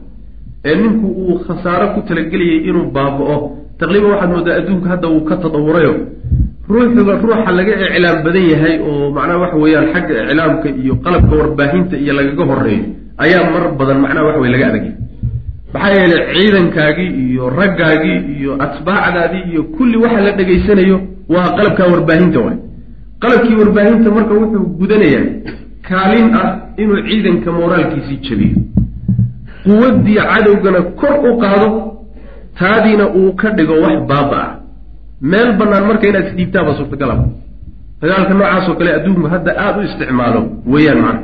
ee ninku uu khasaaro ku talagelayay inuu baaba-o taqriiban waxaad moodaa adduunka hadda uu ka tadawurayo ruuxuba ruuxa laga iclaam badan yahay oo macnaha waxa weeyaan xagga iclaamka iyo qalabka warbaahinta iyo lagaga horeeyo ayaa mar badan macnaha waxa wey laga adagay. Maxaa yeelay ciidankaagii iyo raggaagii iyo atbaacdaadii iyo kulli waxa la dhegaysanayo waa qalabkaa warbaahinta waay. Qalabkii warbaahinta marka wuxuu gudanayaa kaalin ah inuu ciidanka mooraalkiisii jabiyo. Quwaddii cadowgana kor u qaado taadiina uu ka dhigo wax baaba ah meel bannaan marka inaad isdhiibtaaba suurtagalaba dagaalka noocaasoo kale adduunku hadda aada u isticmaalo weeyaan macna.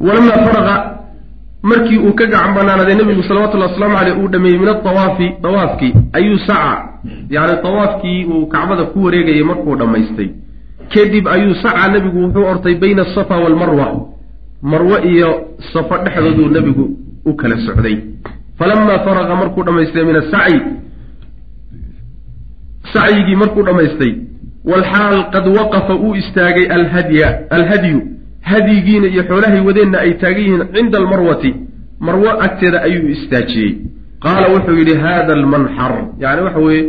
Walamaa faraqa markii uu ka gacan banaanaaday nebigu salawatullahi wasalaamu caleyh uu dhameeyey min aawaafi dawaafkii ayuu saca yani dawaafkii uu kacbada ku wareegayay markuu dhammaystay. Kadib ayuu saca nebigu wuxuu ortay bayna asafa waalmarwa marwe iyo safo dhexdooduu nebigu u kala socday. Falamaa faraqa markuu dhammaystay min asacyi sacyigii markuu dhammaystay walxaal qad waqafa uu istaagay alhadya alhadyu hadyigiina iyo xoolahay wadeenna ay taagan yihiin cinda almarwati marwo agteeda ayuu istaajiyey. Qaala wuxuu yidhi haada almanxar. Yacni waxa weeye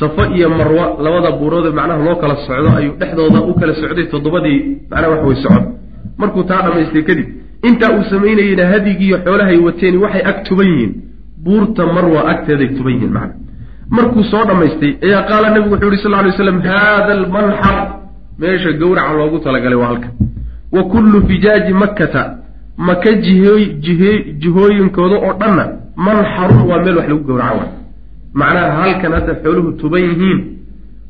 safo iyo marwo labada buuroode macnaha loo kala socdo ayuu dhexdooda u kala socday toddobadii macnaha waxa weye socod. Markuu taa dhammaystay kadib intaa uu samaynayeyna hadyigiiyo xoolahay wateeni waxay ag tuban yihiin. Buurta marwa agteeday tuban yihiin macna markuu soo dhammaystay ayaa qaala nebigu wuxuu yihi sal ly slam haada almanxar meesha gowraca loogu talagalay waa halka wa kullu fijaaji makkata. Maka jihooyinkooda oo dhanna manxarun waa meel wax lagu gowraca waay. Macnaha halkan hadda xooluhu tuban yihiin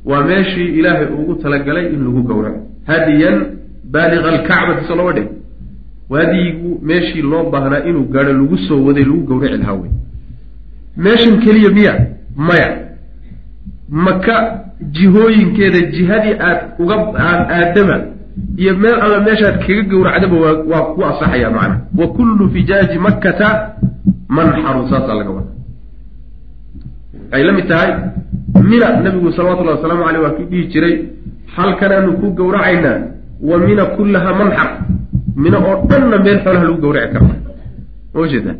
waa meeshii ilaahay ugu talagalay in lagu gowraco. Hadiyan baaliqa alkacbati soo lama dhig waadiyigu meeshii loo baahnaa inuu gaadho lagu soo waday lagu gowraci lahaa wey meeshan keliya miya maya. Maka jihooyinkeeda jihadii aad uga aad aadaba iyo meel alla meeshaad kaga gowracdaba waa waa ku asaxaya macna. Wa kullu fijaaji makkata manxarun saasaa laga wada waxay la mid tahay mina nabigu salawatullahi wasalaamu caleyh waa kii dhihi jiray halkanaanu ku gowracaynaa wa mina kullaha manxar. Mina oo dhanna meel xoolaha lagu gowraci karna ma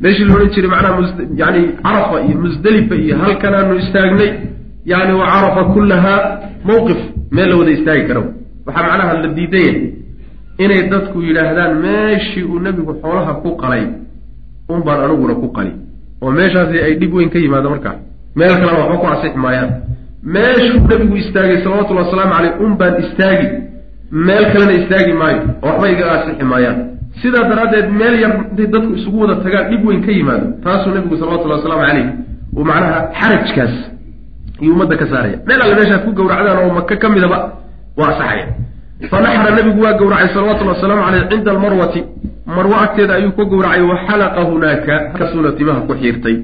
meeshii la odhan jiray macnaha yani carafa iyo musdelifa iyo halkanaanu istaagnay yani wa carafa kullaha mawqif meel la wada istaagi kara waxaa macnaha la diidan yahay inay dadku yidhaahdaan meeshii uu nebigu xoolaha ku qalay un baan aniguna ku qali oo meeshaasi ay dhib weyn ka yimaado markaa meel kalena waxba ku asixi maayaan meeshuu nebigu istaagay salawatullhi wasalaamu caleyh un baan istaagi. Meel kalena istaagi maayo waxba iga asixi maayaan sidaa daraaddeed meel yar intay dadku isugu wada tagaan dhib weyn ka yimaado. Taasuu nebigu salawatullahi wasalaamu caleyh uu macnaha xarajkaas iyo ummadda ka saaraya. Meel alle meeshaad ku gowracdaan oo maka ka midaba waa asaxaya fanaxra nabigu waa gowracay salawatullhi wasalaamu caleyh cinda almarwati. Marwo agteeda ayuu ka gowracay wa xalaqa hunaaka. Halkaasuuna timaha ku xiirtay.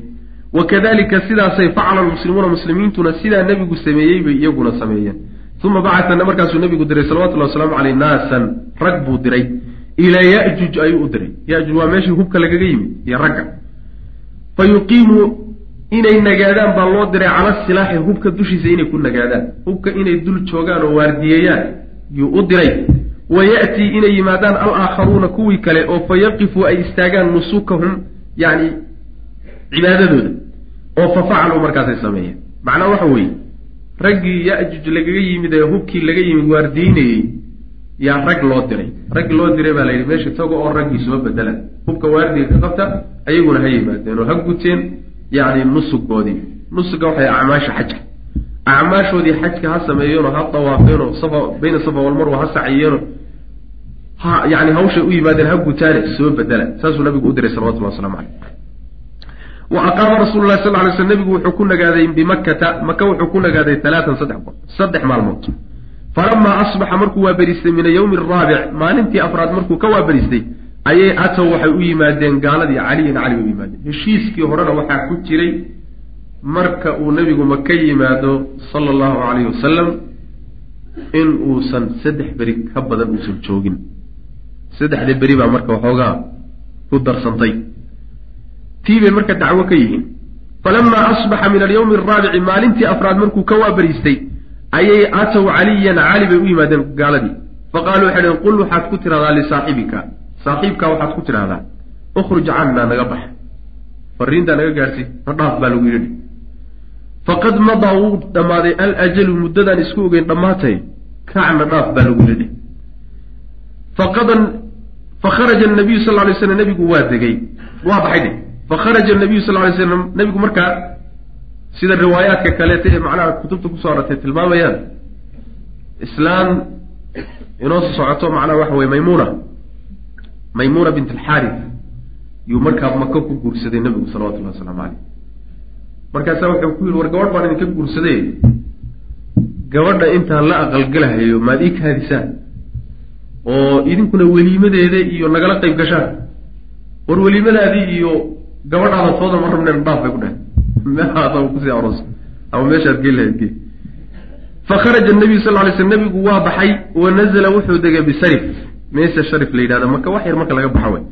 Wakadalika sidaasay facala almuslimuuna muslimiintuna sidaa nebigu sameeyey bay iyaguna sameeyeen. Uma bacatana markaasuu nebigu diray salawatullahi wasalaamu caleyh naasan rag buu diray ilaa yajuj ayuu u diray yajuj waa meeshii hubka lagaga yimid iyo ragga. fa yuqiimuu inay nagaadaan baa loo diray cala silaaxi hubka dushiisa inay ku nagaadaan hubka inay dul joogaan oo waardiyeeyaan yuu u diray wa ya'tii inay yimaadaan alaakharuuna kuwii kale oo fa yaqifuu ay istaagaan nusukahum yacni cibaadadooda oo fa facaluu markaasay sameeyeen macnaa waxa weeye raggii ya-juj lagaga yimid ee hubkii laga yimid waardiinayey yaa rag loo diray. Rag loo diray baa la yidhi meesha tago oo raggii soo bedela hubka waardiga ka qabta ayaguna ha yimaadeen oo ha guteen yacni nusugoodii nusuga waxay acmaasha xajka. Acmaashoodii xajka ha sameeyeenoo ha dawaafeenoo safa bayna safa walmarwa ha saciyeeno ha yani hawshay u yimaadeen ha gutaane soo bedela saasuu nabigu u diray salawatullah waslamu caleyh wa aqaama rasuulu lahi sal ly sl nebigu wuxuu ku nagaaday bimakkata maka wuxuu ku nagaaday talaatan saddex goor saddex maalmood falamaa asbaxa markuu waaberistay min ayowmi araabic maalintii afraad markuu ka waaberistay ayay atow waxay u yimaadeen gaaladii caliyan cali bay u yimaadeen. Heshiiskii horena waxaa ku jiray marka uu nebigu maka yimaado sala allahu calayhi wasalam in uusan saddex beri ka badan uusan joogin. Saddexda beri baa marka waxoogaa ku darsantay. Tii bay marka dacwo ka yihiin. Falamaa asbaxa min alyawmi araabici maalintii afraad markuu ka waabariistay ayay atow caliyan cali bay u yimaadeen gaaladii. Faqaaluu waxay dheen qul waxaad ku tidhahdaa lisaaxibika. Saaxiibkaa waxaad ku tidhahdaa. Ukhruj cannaa naga bax. Fariintaa naga gaadhsi na dhaaf baa lagu yidhi. Faqad madaa wuu dhammaaday alajalu muddadaan isku ogeyn dhammaatay kacna dhaaf baa lagu yidhi. Fakharaja nabiyu sal lay slam nebigu waa degay. Waa baxay de fakharaja nabiyu sal lay slam nebigu markaa sida riwaayaadka kaleeta ee macnaha kutubta ku soo aratay tilmaamayaan islaan inoo socoto macnaha waxa weye maymuuna maymuuna bint alxaaris yuu markaa maka ku guursaday nebigu salawatullahi wasalaamu caleyh markaasaa wuxuu ku yidhi war gabadh baan idinka guursaday. Gabadha intaan la aqalgalahayo maad ii kaadisaan oo idinkuna weliimadeeda iyo nagala qayb gashaan war weliimadaadii iyo gabadhaada tooda ma rabneen dhaaf bay ku dhahay meelaada ku sii aroos ama meeshaad geli lahayd gee fakharaja nabiyu sal lay sl nebigu waa baxay wa nazala wuxuu degay bisarif. Meesha sharif la yidhahda marka wax yar marka laga baxa way.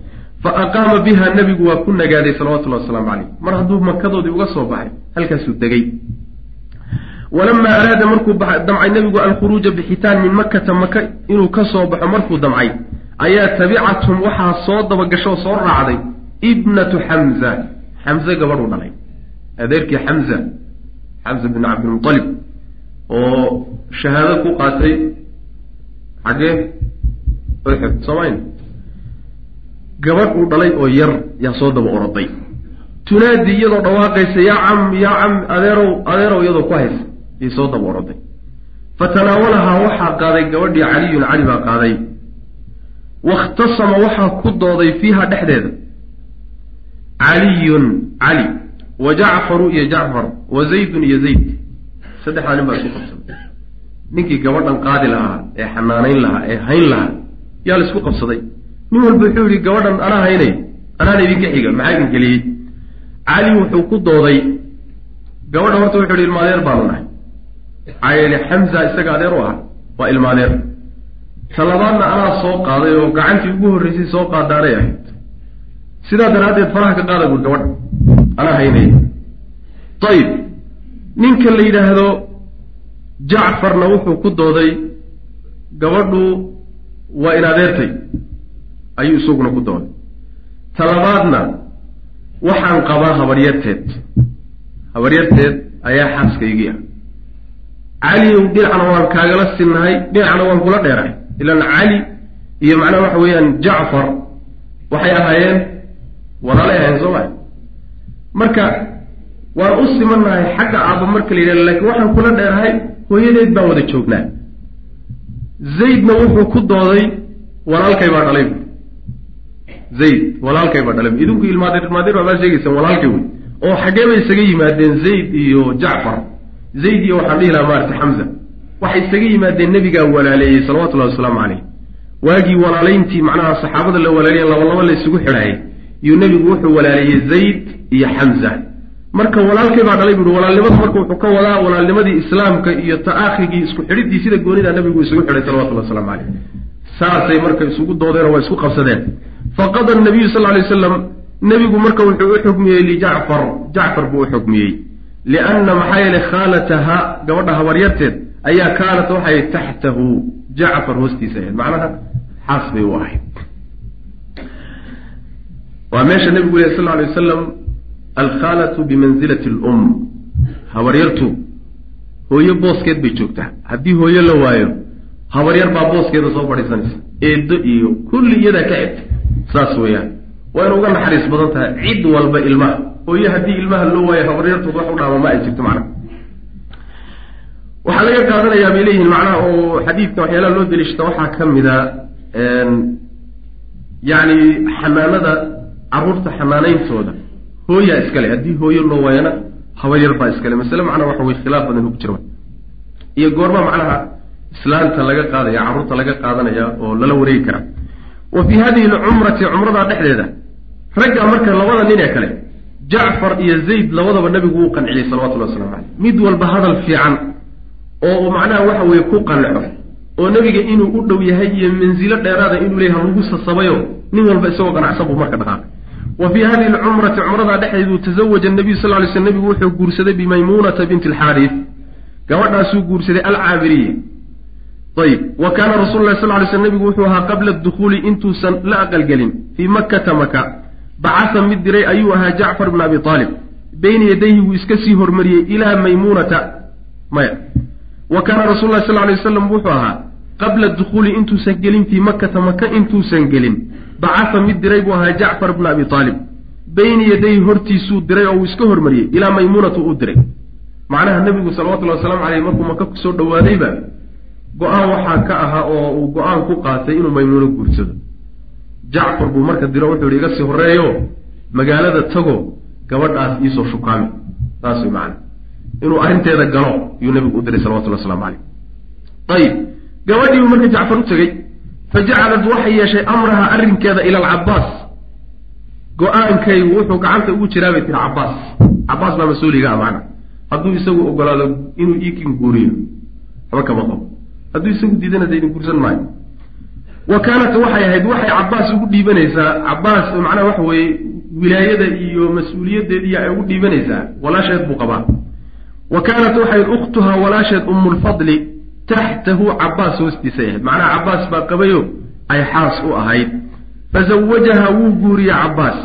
Fa aqaama biha nebigu waa ku nagaaday salawatullahi wasalaamu caleyh mar hadduu makadoodii uga soo baxay halkaasuu degay. Walamaa araada markuu damcay nebigu alkhuruuja bixitaan min makata maka inuu ka soo baxo markuu damcay ayaa tabicathum waxaa soo dabagasho soo raacday ibnatu xamza xamze gabadhuu dhalay adeerkii xamza xamza bin cabdilmualib oo shahaado ku qaatay xaggee uxud soomaalia gabadh uu dhalay oo yar yaa soo daba oroday tunaadi iyadoo dhawaaqaysa yaa cam yaa cam adeerow adeerow iyadoo ku haysa yay soo daba oroday fatanaawalahaa waxaa qaaday gabadhii caliyun cali baa qaaday. Wakhtasama waxaa ku dooday fiiha dhexdeeda. Caliyun cali wa jacfaru iyo jacfar wa zaydun iyo zayd. Saddexdaa nin baa isku qabsaday ninkii gabadhan qaadi lahaa ee xanaanayn lahaa ee hayn lahaa yaa la isku qabsaday. Nin walba wuxuu yihi gabadhan anaa haynay anaana idinka xiga maxaa idin geliyey cali wuxuu ku dooday gabadha horta wuxuu yihi ilmaadeer baanu nahay. Maxaa yeele xamza isaga adeer u ah waa ilma adeer talabaadna anaa soo qaaday oo gacantii ugu horreysay soo qaadaanay ahayd. Sidaa daraaddeed faraha ka qaada buur gabadha anaa haynaya ayib ninka la yidhaahdo jacfarna wuxuu ku dooday gabadhu waa in adeertay. Ayuu isaguna ku dooday. Talabaadna waxaan qabaa habaryarteed habaryarteed ayaa xaaskaygii ah. Caliyow dhinacna waan kaagala sinnahay dhinacna waan kula dheerahay ilan cali iyo macnaha waxa weeyaan jacfar waxay ahaayeen walaalay ahayn soo maa marka waan u simannahay xagga aabba marka la yidhahdo laakiin waxaan kula dheerahay hooyadeed baan wada joognaa. Zaydna wuxuu ku dooday walaalkay baa dhalay. Bu zayd walaalkay baa dhalay. Idinku ilmaadeer ilmaadeer baa baa sheegaysaan walaalkay wey. Oo xaggee bay isaga yimaadeen zayd iyo jacfar. Zayd iyo waxaan dhihi lahaa maarata xamza waxay isaga yimaadeen nebigaa walaaleeyey salawatullahi wasalaamu caleyh waagii walaalayntii macnaha saxaabada la walaalayen laba laba la isugu xidhaayay iyuu nebigu wuxuu walaaleeyey zayd iyo xamza marka walaalkay baa dhalay buuhi walaalnimada marka wuxuu ka wadaa walaalnimadii islaamka iyo ta'akhigii isku xidhiddii sida goonidaa nebigu isugu xidhay salawatullahi waslamu caleyh saasay marka isugu doodeen oo waa isku qabsadeen. Faqada nabiyu sal lay waslam nebigu marka wuxuu u xukmiyey lijacfar jacfar buu u xukmiyey. Lianna maxaa yeelay khaalataha gabadha habaryarteed ayaa kaanat waxay taxtahu jacfar hoostiisa ahayd. Macnaha xaas bay u ahayd waa meesha nebigu leh sal lay wasalam alkhaalatu bimanzilati lum habaryartu hooyo booskeed bay joogtaa. Haddii hooyo la waayo habaryar baa booskeeda soo fadhiisanaysa. Eeddo iyo kulli iyadaa ka xigta saas weeyaan. Waa ina uga naxariis badan tahay cid walba ilmaha. Hooyo haddii ilmaha loo waayo habaryartood wax u dhaama ma ay jirto macnaha. Waxaa laga qaadanayaa bay leeyihiin macnaha oo xadiidka waxyaalaha loo deliishata waxaa ka mida yacni xanaanada carruurta xanaanayntooda hooyaa iskale haddii hooyo loo waayana habaryar baa iskale. Masale macnaha waxa weye khilaaf badan ku jira iyo goorma macnaha islaanta laga qaadaya carruurta laga qaadanaya oo lala wareegi karaa wa fii hadihi alcumrati cumradaa dhexdeeda ragga marka labada nin ee kale jacfar iyo zayd labadaba nabigu wuu qanciyey salawatullahi waslamu caleyh mid walba hadal fiican oo macnaha waxa weeye ku qanco oo nebiga inuu u dhow yahay iyo mansilo dheeraada inuu leeyahy halagu sasabayo nin walba isagoo qanacsan buu marka dhaqaaqay wa fii hadihi alcumrati cumradaa dhexdeedu tazawaja nabiyu sal lay sl nebigu wuxuu guursaday bimaymuunata binti alxaariif gabadhaasuu guursaday alcaabiriya. Ayib. Wa kaana rasulu lahi sal lay sl nebigu wuxuu ahaa qabla dukhuuli intuusan la aqalgelin fii makkata maka bacasa mid diray ayuu ahaa jacfar bna abi aalib beyna yadayhi wuu iska sii hormariyey ilaa maymuunata maya. Wa kaana rasul lahi sal lay wasalam wuxuu ahaa qabla dukhuuli intuusan gelin fii makkata maka intuusan gelin bacasa mid diray buu ahaa jacfar bna abi aalib beyna yadayhi hortiisuu diray oo uu iska hormariyey ilaa maymuunata uu diray. Macnaha nebigu salawatullahi wasalaamu caleyh markuu maka ku soo dhawaadayba go'aan waxaa ka ahaa oo uu go'aan ku qaatay inuu maymuuno guursado. Jacfar buu marka diro wuxuu yihi iga sii horreeyo magaalada tago gabadhaas iisoo shukaami saas way macana inuu arrinteeda galo yuu nebigu u diray salawatullah waslamu caleyh ayib gabadhiibuu marka jacfar u tegey fa jacalad waxay yeeshay amraha arrinkeeda ila alcabaas go'aankaygu wuxuu gacanta ugu jiraa bay tiri cabaas cabaas baa mas'uuliga ah macana hadduu isagu ogolaado inuu iikin guuriyo waxba kama qabo hadduu isagu diidana idin guursan maayo wa kaanat waxay ahayd waxay cabaas ugu dhiibanaysaa cabaas macnaha waxa weeye wilaayada iyo mas'uuliyaddeediiya ay ugu dhiibanaysaa walaasheed buu qabaa wa kaanat waxay ukhtuhaa walaasheed umulfadli taxtahu cabaas hoostiisay ahayd macnaha cabaas baa qabayo ay xaas u ahayd fazawajaha wuu guuriyey cabaas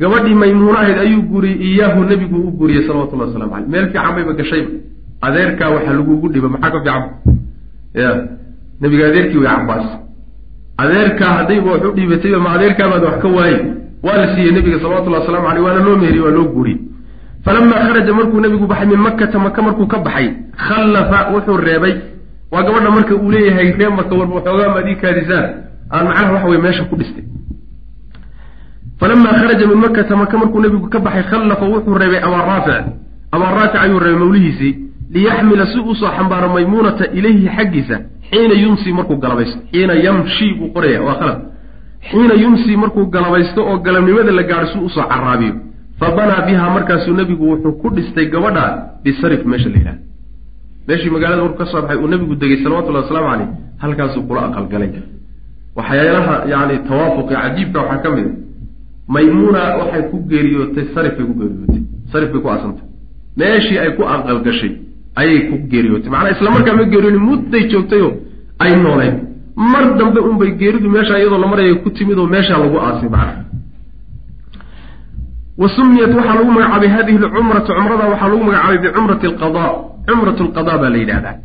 gabadhii maymuuno ahayd ayuu guuriyey iyaahu nebigu u guuriyey salawatullahi waslamu caleyh meel fiican bayba gashayba adeerkaa waxaa lagugu dhiba maxaa ka fiican ya nebiga adeerkii way cabaas adeerkaa haddayba wax u dhiibatayba ma adeerkaabaad wax ka waayey waa la siiyey nebiga salawatullahi waslamu caleyh waana loo meheriyey waa loo guuriyey falamaa kharaja markuu nebigu baxay min makkata maka markuu ka baxay khallafa wuxuu reebay waa gabadha marka uu leeyahay ree marka warba waxoogaa ma adii kaadisaan. Aan macnaha waxa weye meesha ku dhistay. Falamaa kharaja min makkata maka markuu nebigu ka baxay khallafa wuxuu reebay abaa raafic abaa raafic ayuu reebay mawlihiisii liyaxmila si uusoo xambaaro maymuunata ilayhi xaggiisa xiina yumsi markuu galabaysto. Xiina yamshi buu qoraya waa khalad xiina yumsi markuu galabaysto oo galabnimada la gaadho si u soo caraabiyo fa banaa bihaa markaasuu nebigu wuxuu ku dhistay gabadha bisarif meesha la yidhahda meeshii magaalada markuu ka baxay uu nabigu degay salawatullahi wasalaamu caleyh halkaasuu kula aqalgalay. Waxyaalaha yani tawaafuqa cajiibka waxaa ka mid a maymuuna waxay ku geeriyootay sarif bay ku geeriyootay. Sarif bay ku asantay meeshii ay ku aqalgashay ayay ku geeriyootay. Macnaa isla markaa ma geeriyoonin mudday joogtayo ay nooleyn. Mar dambe unbay geeridu meesha iyadoo la maraya ku timid oo meeshaa lagu aasay macna wa sumiyat waxaa lagu magacaabay hadihi lcumratu cumrada waxaa lagu magacaabay bicumrati alqada cumrat lqada baa la yidhahdaa.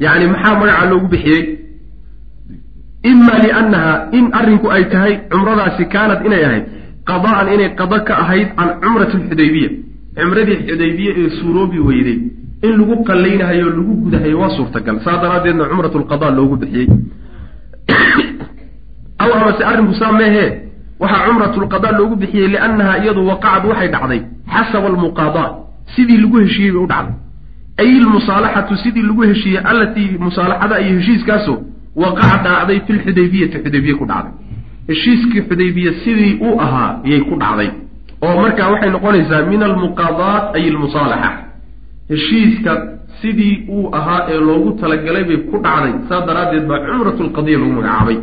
Yacni maxaa magacaa loogu bixiyey? Ima liannaha in arrinku ay tahay cumradaasi kaanad inay ahayd qada'an inay qada ka ahayd can cumrati alxudaybiya cumradii xudaybiye ee suuroobi weyday in lagu qallaynahayo lagu gudahayo waa suurtagal. Saa daraaddeedna cumrat lqada loogu bixiyey. Aw amase arrinku saa meehee waxaa cumratulqada loogu bixiyey liannaha iyadu waqacad waxay dhacday xasaba almuqaadaa sidii lagu heshiiyey bay u dhacday ay ilmusaalaxatu sidii lagu heshiiyey allatii musaalaxada iyo heshiiskaasoo waqaca dhacday fi lxudaybiyati xudaybiye ku dhacday heshiiskii xudaybiye sidii uu ahaa ayay ku dhacday oo markaa waxay noqonaysaa min almuqaadaat ay ilmusaalaxa heshiiska sidii uu ahaa ee loogu talagalay bay ku dhacday saa daraaddeed baa cumrat lqadiya lagu magacaabay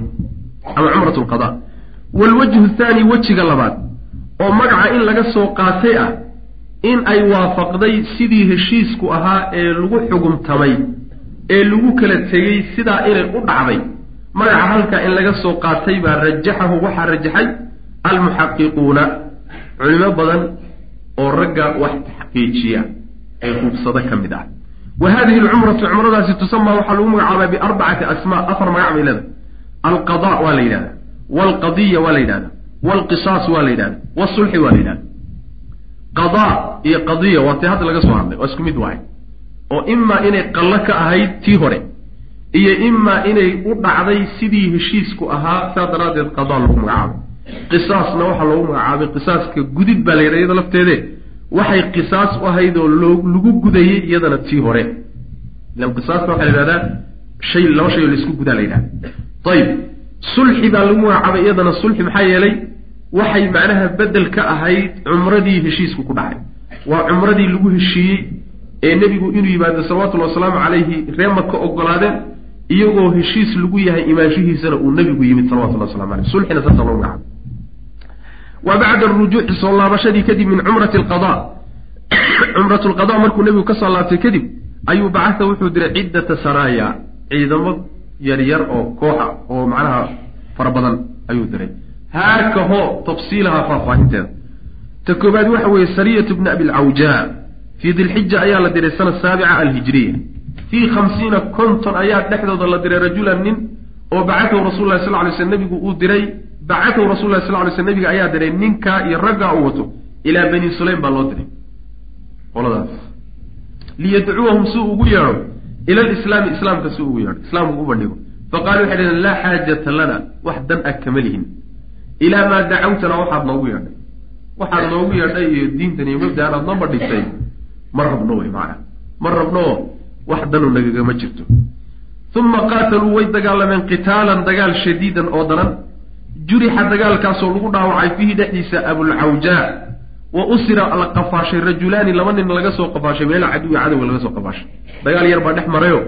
ama cumrat lqada waalwajhu thaani wejiga labaad oo magaca in laga soo qaatay ah in ay waafaqday sidii heshiisku ahaa ee lagu xugumtamay ee lagu kala tegey sidaa inay u dhacday. Magaca halkaa in laga soo qaatay baa rajaxahu waxaa rajaxay almuxaqiquuna culimo badan oo ragga wax taxqiijiya ee hubsado ka mid ah. Wa hadihi alcumratu cumradaasi tusamaa waxaa lagu magacaabaa biarbacati asmaa afar magac bay leedahay. Alqada waa la yidhahda walqadiya waa la yidhahda walqisaas waa la yidhahda wasulxi waa la yidhahda qada iyo qadiya waa tii hadda laga soo hadlay waa isku mid waay. Oo imaa inay qallo ka ahayd tii hore iyo imaa inay u dhacday sidii heshiisku ahaa saa daraaddeed qadaa lagu magacaabay. Qisaasna waxaa loogu magacaabay qisaaska gudid baa la yidhahda iyada lafteede. Waxay qisaas u ahayd oo lagu gudayey iyadana tii hore. Ilan qisaasta waxaa la yidhahdaa shay laba shay oo la isku gudaa la yidhahda ayib sulxi baa lagu magacaabay iyadana sulxi maxaa yeelay waxay macnaha bedel ka ahayd cumradii heshiisku ku dhacay. Waa cumradii lagu heshiiyey ee nebigu inuu yimaado salawatullhi wasalaamu calayhi ree maka ogolaadeen iyagoo heshiis lagu yahay imaanshihiisana uu nebigu yimid salawatullah waslamu aleyh sulxina saasa loo magacaabay wa bacda arujuuci soo laabashadii kadib min cumrati alqada cumrat lqada markuu nebigu ka soo laabtay kadib ayuu bacatha wuxuu diray ciddata saraaya ciidamo yaryar oo kooxa oo macnaha fara badan ayuu diray haakaho tafsiilaha faahfaahinteeda ta koobaad waxa weeye sariyatu bni abi lcawjaa fii dilxija ayaa la diray sana saabica alhijriya. Fii khamsiina konton ayaa dhexdooda la diray rajulan nin oo bacatahu rasul lahi sal lay sl nebigu uu diray. Bacatahu rasul lahi sal lay sl nebiga ayaa diray ninkaa iyo raggaa uu wato. Ilaa bani sulaym baa loo diray. Qoladaas. Liyadcuwahum si ugu yeedho ila lislaami islaamka si ugu yeedho. Islaamku u bandhigo. Faqaalu waxay dhaheen laa xaajata lana wax dan ag kama lihin ilaa maa dacawtana waxaad noogu yeedhay. Waxaad noogu yeedhay iyo diintan iyo mabdaan aad noo bandhigtay. Ma rabno wey macana ma rabno wax danu nagagama jirto. Uma qaataluu way dagaalameen qitaalan dagaal shadiidan oo daran jurixa dagaalkaasoo lagu dhaawacay fiihi dhexdiisa abulcawjaa wa usira la qafaashay rajulaani laba nin laga soo qafaashay meel caduwi cadowga laga soo qafaashay. Dagaal yar baa dhex marayo.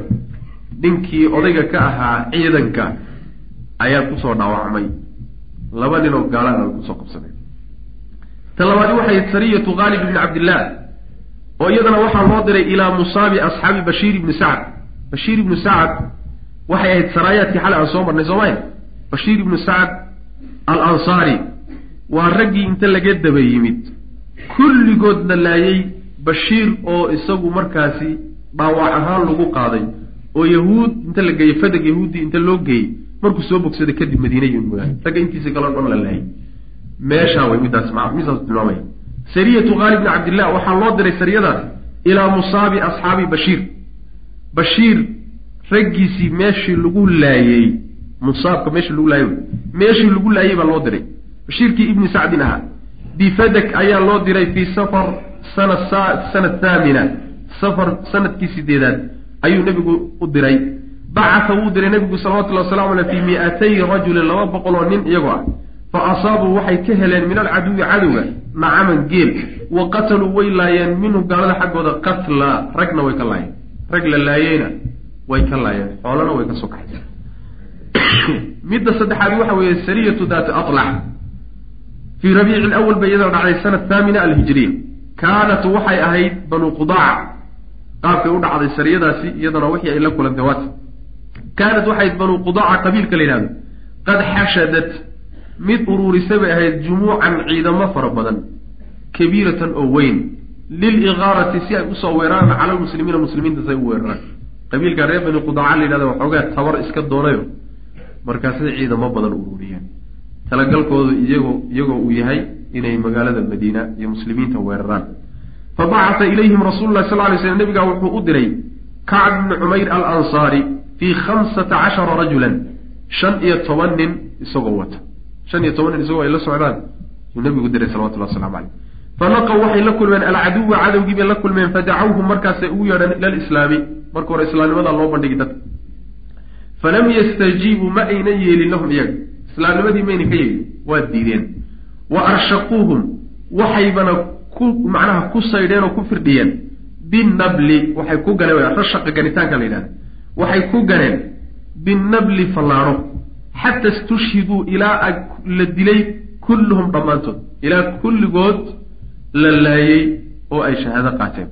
Ninkii odayga ka ahaa ciidanka ayaa ku soo dhaawacmay laba nin oo gaalana ku soo qabsadeen. Ta labaadi waxay sariyatu khaalib ibni cabdillaah oo iyadana waxaa loo diray ilaa musaabi asxaabi bashiir ibni sacd. Bashiir ibnu sacd waxay ahayd saraayaadkii xalay aan soo marnay soomaya bashiir ibnu sacd al ansaari waa raggii inta laga daba yimid. Kulligoodna laayay bashiir oo isagu markaasi dhaawac ahaan lagu qaaday oo yahuud inta la geeyey fadag yahuuddii inta loo geeyey markuu soo bogsaday kadib madiina yimid mooyaane ragga intiisa kaloo dhan la laayay meeshaa way midaas ma midaas tilmaamaya sariyatu khaalib bni cabdillah waxaa loo diray sariyadaas ilaa musaabi asxaabi bashiir. Bashiir raggiisii meeshii lagu laayey musaabka meeshii lagu laayey meeshii lagu laayey baa loo diray. Bashiirkii ibni sacdin ahaa. Bifadak ayaa loo diray fii safar sana sana thaamina. Safar sannadkii sideedaad ayuu nebigu u diray bacatha wuu diray nebigu salawatullahi wasalamu aleh fii mi-atay rajulin laba boqol oo nin iyagoo ah. Fa asaabuu waxay ka heleen min alcaduwi cadowga nacaman geel. Wa qataluu way laayeen minhu gaalada xaggooda qatla. Ragna way ka laayeen. Rag la laayeyna way ka laayeen. Xoolana way ka soo midda saddexaad waxa weeye sariyatu daati alac fii rabiici lawal bay iyadoo dhacday sana thaamina alhijriya kaanat waxay ahayd banu qudaaca qaabkay u dhacday sariyadaasi iyadana wixii ay la kulantay waati kaanat waxay ahayd banu qudaaca qabiilka la yidhahdo qad xashadat. Mid uruurisay bay ahayd jumuucan ciidamo fara badan kabiiratan oo weyn liligaarati si ay u soo weeraraan cala lmuslimiina muslimiinta si ay u weeraraan. Qabiilka reer bani qudaaca la yidhahda waxoogaa tabar iska doonayo. Markaasay ciidamo badan ururiyeen talagalkoodu iyagoo iyagoo uu yahay inay magaalada madiina iyo muslimiinta weeraraan. Fa bacata ilayhim rasuulu lahi sal lay slm nabigaa wuxuu u diray kacb bni cumayr alansaari fii khamsata cashara rajulan shan iyo toban nin isagoo wata shan iyo toban nin isagoo ay la socdaan yuu nabigu diray salawatullah waslamu caleyh falaqaw waxay la kulmeen alcaduwa cadowgii bay la kulmeen fadacawhum markaasay ugu yeedheen ila alislaami marka hore islaamnimadaa loo bandhigi dadka falam yastajiibuu ma aynan yeelin lahum iyaga islaamnimadii mayna ka yeelin waa diideen wa arshaquuhum waxaybana ku macnaha ku saydheen oo ku firdhiyeen binabli waxay ku ganeen rashaqa ganitaanka la yidhahda waxay ku ganeen binabli fallaadho xata istushhiduu ilaa la dilay kulluhum dhammaantood ilaa kulligood la laayey oo ay shahaado qaateen.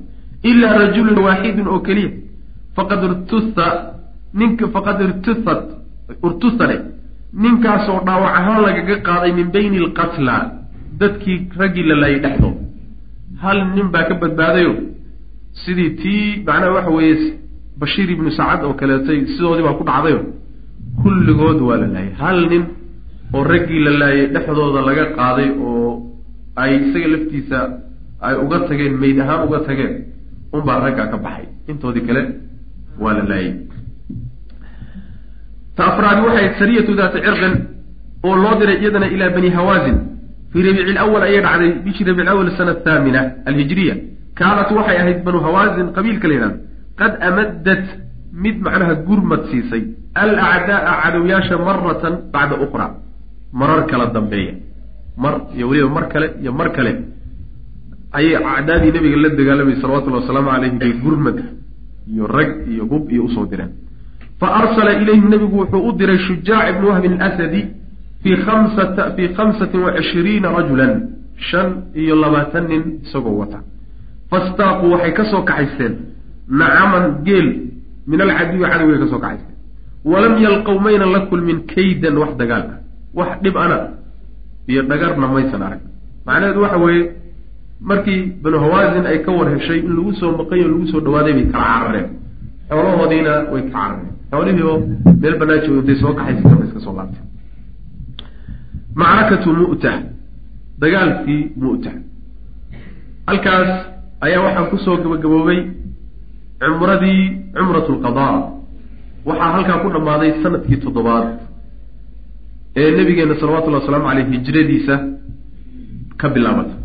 Ilaa rajulun waaxidun oo keliya. Faqad irtuha ninka faqad irtuhat urtusane ninkaasoo dhaawac ahaan lagaga qaaday min bayni alqatla dadkii raggii la laayay dhexdood hal nin baa ka badbaadayo sidii tii macnaha waxa weeye bashiir ibnu sacad oo kaleetay sidoodii baa ku dhacdayo kulligood waa la laayay. Hal nin oo raggii la laayay dhexdooda laga qaaday oo ay isaga laftiisa ay uga tageen mayd ahaan uga tageen unbaa raggaa ka baxay. Intoodii kale waa la laayay. Ta afraadi waxay sariyatu daati cirqin oo loo diray iyadana ilaa bani hawaasin fii rabiici lawal ayay dhacday bishii rabiic awal sana thaamina alhijriya. Kaanat waxay ahayd banu hawaasin qabiilka la yidhahdo qad amaddat mid macnaha gurmad siisay alacdaaa cadowyaasha maratan bacda ukhra marar kala dambeeya mar iyo weliba mar kale iyo mar kale ayay acdaadii nabiga la dagaalamayay salawatullhi wasalaamu caleyhi bay gurmad iyo rag iyo hub iyo u soo direen fa arsala ilayhim nabigu wuxuu u diray shujaac ibni wahbin alasadi fii khamsata fii khamsatin wa cishriina rajulan shan iyo labaatan nin isagoo wata fastaaquu waxay ka soo kaxaysteen nacaman geel min alcaduwi cadowgay ka soo kaxaysteen walam yalqow maynan la kulmin kaydan wax dagaal ah. Wax dhib ana iyo dhagarna maysan arag macnaheedu waxa weeye markii banu hawaasin ay ka war heshay in lagu soo maqayo lagu soo dhawaaday bay kala carareen. Xoolahoodiina way ka carareen. Xoolihii oo meel banaan jooga intay soo kaxaysa damba iska soo laabtay. Macrakatu mu'ta. Dagaalkii mu'ta. Halkaas ayaa waxaa ku soo gabagaboobay cumradii cumratu lqadaa waxaa halkaa ku dhammaaday sannadkii toddobaad ee nabigeena salawatullahi wasalaamu caleyh hijradiisa ka bilaabata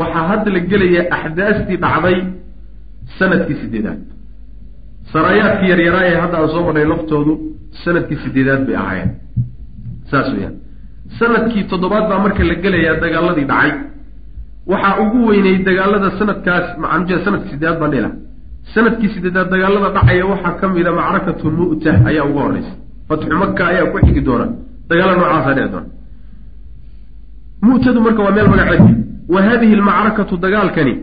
waxaa hadda la gelaya axdaastii dhacday sannadkii sideedaad saraayaadkii yaryaraa ee hadda aan soo marnay laftoodu sannadkii sideedaad bay ahaayeen. Saas weyaan sannadkii toddobaad baa marka la gelayaa dagaaladii dhacay. Waxaa ugu weynay dagaalada sanadkaas macanjea sannadkii sideedaad baan dhila sannadkii sideedaad dagaalada dhacaya waxaa ka mid a macrakatu mu'ta ayaa uga horeysa fatxu maka ayaa ku xigi doona. Dagaala noocaasa dhici doona. Mu'tadu marka waa meel magaceed. Wa hadihi almacrakatu dagaalkani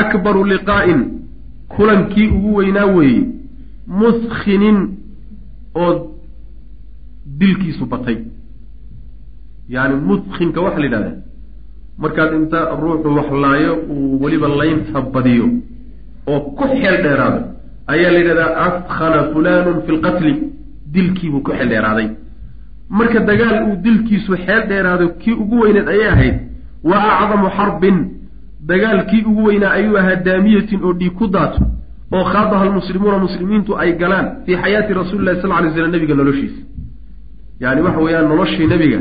akbaru liqaa'in kulankii ugu weynaa weeye. Muskinin oo dilkiisu batay. Yani muskinka waxaa la yidhahdaa markaad inta ruuxu wax laayo uu weliba laynta badiyo oo ku xeel dheeraado ayaa la yidhahdaa afkhana fulanun fi lqatli dilkiibuu ku xeel dheeraaday. Marka dagaal uu dilkiisu xeel dheeraado kii ugu weyneed ayay ahayd wa acdamu xarbin dagaalkii ugu weynaa ayuu ahaa daamiyatin oo dhiig ku daato oo khaadaha almuslimuuna muslimiintu ay galaan fii xayaati rasuuli lahi sal ly slam nabiga noloshiisa. Yani waxa weeyaan noloshii nebiga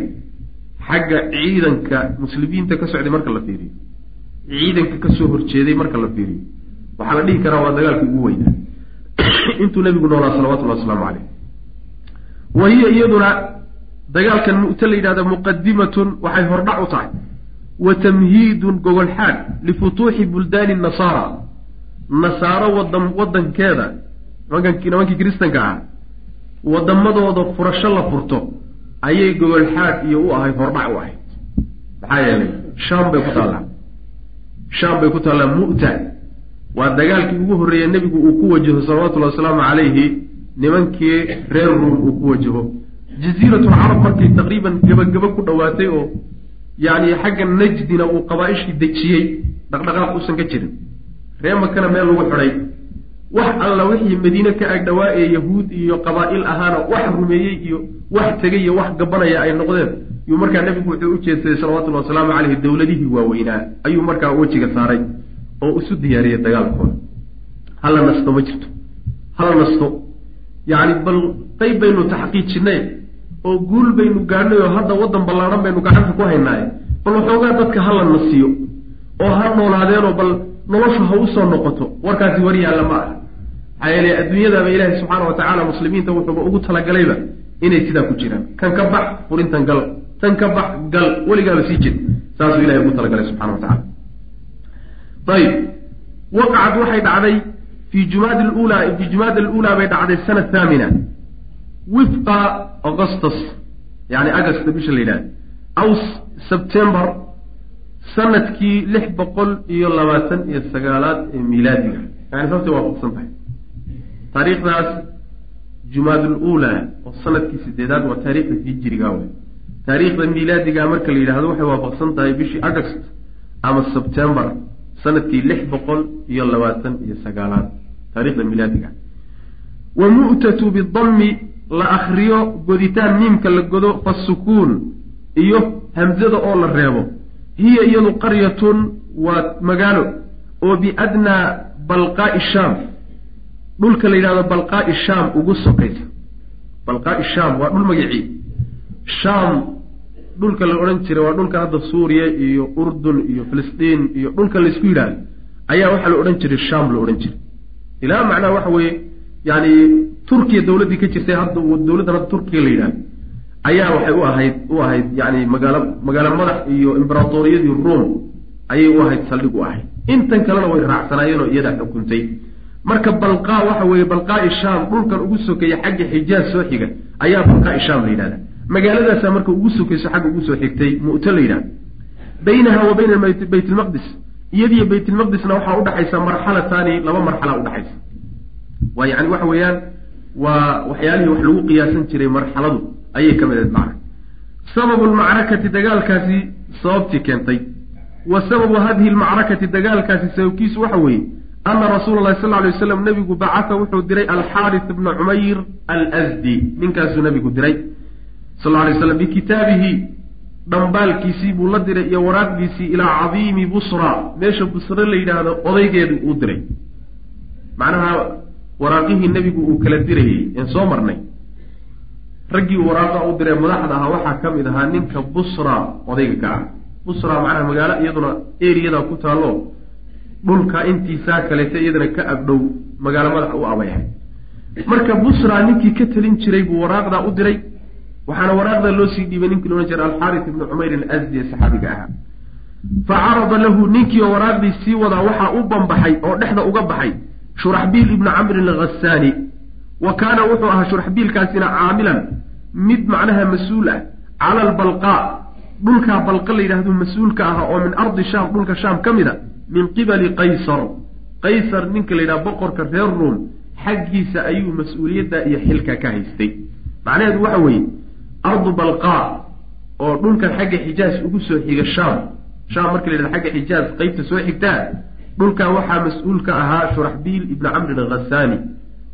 xagga ciidanka muslimiinta ka socday marka la fiiriyo. Ciidanka ka soo horjeeday marka la fiiriyo waxaa la dhihi karaa waa dagaalkii ugu weynaa intuu nebigu noolaa salawatullahi wasalaamu caleyh wa hiya iyaduna dagaalkan mu'te la yidhahda muqadimatun waxay hordhac u tahay. Wa tamhiidun gogolxaad lifutuuxi buldaani nasaara. Nasaaro wadan wadankeeda nimankii kiristanka ah wadamadooda furasho la furto ayay gogol xaad iyo u ahayd hordhac u ahayd maxaa yeelay? Shaam bay ku taallaa. Shaam bay ku taallaa mu'ta waa dagaalkii ugu horreeye nebigu uu ku wajaho salawatullahi wasalaamu calayhi nimankii reer ruum uu ku wajaho. Jaziiratul carab markay taqriiban gebagaba ku dhowaatay oo yacni xagga najdina uu qabaa-ishii dejiyey dhaqdhaqaaq uusan ka jirin. Ree makana meel lagu xidhay. Wax alla wixii madiine ka ag dhawaa ee yahuud iyo qabaa'il ahaana wax rumeeyey iyo wax tegay iyo wax gabanaya ay noqdeen. Yuu markaa nebigu wuxuu u jeedsaday salawatullahi wasalaamu caleyhi dowladihii waaweynaa ayuu markaa wejiga saaray oo isu diyaariyey dagaalkooda. Hala nasto ma jirto. Hala nasto. Yacni bal qayb baynu taxqiijinay oo guul baynu gaadhnay oo hadda waddan ballaadhan baynu gacanta ku haynaaye bal waxoogaa dadka hala nasiyo oo ha noolaadeenoo bal noloshu ha u soo noqoto warkaasi war yaalla ma ah maxaa yeele adduunyadaaba ilaahay subxaana wa tacaala muslimiinta wuxuuba ugu talagalayba inay sidaa ku jiraan. Kan ka bax furintan gal. Tan ka bax gal. Weligaaba sii jir. Saasuu ilahay ugu talagalay subxana wa tacala ayib waqacad waxay dhacday fii jumaadi lulaa fii jumaadi aluulaa bay dhacday sana thaamina. Wifqa augustus yani agosta bisha la yidhahda aw sebtember sannadkii lix boqol iyo labaatan iyo sagaalaad ee miilaadiga yani saasay waafaqsan tahay. Taariikhdaas jumaadul uulaa oo sannadkii sideedaad waa taariikhda hijiriga wey taariikhda miilaadiga marka la yidhahdo waxay waafaqsan tahay bishii august ama sebtember sannadkii lix boqol iyo labaatan iyo sagaalaad taarikhda miilaadiga wa mu'tatu bidammi la akriyo goditaan miimka la godo fasukuun iyo hamzada oo la reebo. Hiya iyadu qaryatun waa magaalo oo biadnaa balqaa'i shaam. Dhulka la yidhahdo balqaa'i shaam ugu sokaysa. Balqaa'i shaam waa dhul magacii shaam dhulka la odhan jiray waa dhulka hadda suuriya iyo urdun iyo filistiin iyo dhulka laysku yidhaahdo ayaa waxaa la odhan jiray shaam la odhan jiray. Ilaa macnaha waxa weeye yani turkiya dowladdii ka jirtay hadda dowladdan hadda turkiya la yidhahdo ayaa waxay u ahayd u ahayd yani magaalo magaalo madax iyo imberatoriyadii ruom ayay u ahayd saldhig u ahayd. Intan kalena way raacsanaayeenoo iyadaa xukuntay. Marka balqaa waxa weeye balqaa'i shaam dhulkan ugu sokeeya xagga xijaaz soo xiga ayaa balqaa'i shaam la yidhahda magaaladaasaa marka ugu sokayso xagga ugu soo xigtay mu'to la yidhahda baynaha wa bayna bayt ilmaqdis iyadiyo baytilmaqdisna waxaa udhaxaysa marxalataani laba marxala udhaxaysa waa yani waxa weeyaan waa waxyaalihii wax lagu qiyaasan jiray marxaladu ayay ka mid ahayd macna. Sababu lmacrakati dagaalkaasi sababtii keentay. Wa sababu hadihi lmacrakati dagaalkaasi sababkiisu waxa weeye ana rasuula lahi sal lay waslam nebigu bacata wuxuu diray alxaaris bna cumayr alsdi ninkaasuu nebigu diray sal lay slam bikitaabihi dhambaalkiisii buu la diray iyo waraaqdiisii ilaa cadiimi busra. Meesha busre la yidhaahdo odaygeedu uu diray. Macnaha waraaqihii nebigu uu kala dirayey een soo marnay. Raggii waraaqa u diree madaxda ahaa waxaa ka mid ahaa ninka busra odayga ka ah. Busra macnaha magaalo iyaduna eriyada ku taallo. Dhulka intiisaa kaleeta iyadana ka agdhow magaalo madax u abayahay. Marka busra ninkii ka talin jiray buu waraaqdaa u diray waxaana waraaqda loo sii dhiibay ninkii loodhan jiray alxaaris ibnu cumayr alasdi ee saxaabiga ahaa. Fa carada lahu ninkii oo waraaqdii sii wadaa waxaa u bambaxay oo dhexda uga baxay shuraxbiil ibnu camrin alghasaani wa kaana wuxuu ahaa shuraxbiilkaasina caamilan mid macnaha mas'uul ah cala albalqaa dhulkaa balqa la yidhaahdo mas'uulka aha oo min ardi shaam dhulka shaam ka mid a min qibali qaysar. Qaysar ninka la yidhaha boqorka reer ruom xaggiisa ayuu mas'uuliyadda iyo xilka ka haystay. Macnaheedu waxa weeye ardu balqaa oo dhulkan xagga xijaaz ugu soo xiga shaam. Shaam marka la yidhahdo xagga xijaaz qeybta soo xigtaa dhulkaa waxaa mas'uul ka ahaa shuraxbiil ibni camrin alghasaani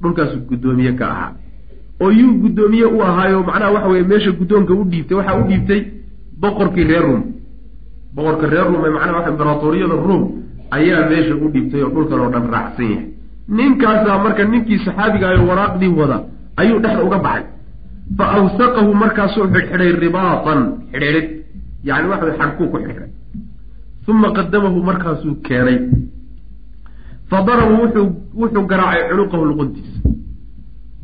dhulkaasuu guddoomiye ka ahaa. Oo yuu guddoomiye u ahaayo macnaha waxa weye meesha guddoonka u dhiibtay waxaa u dhiibtay boqorkii reer ruom boqorka reer ruum ee macnaha waxa imberatoriyada ruom ayaa meesha u dhiibtay oo dhulkan oo dhan raacsan yahay. Ninkaasaa marka ninkii saxaabiga ayo waraaqdii wada ayuu dhexda uga baxay fa awsaqahu markaasuu xidhxidhay ribaatan xidhiidhid yani waxa xadhkuu ku xidhxidhay. Uma qadamahu markaasuu keenay. Fa daraba wuxuu wuxuu garaacay cunuqahu luquntiisa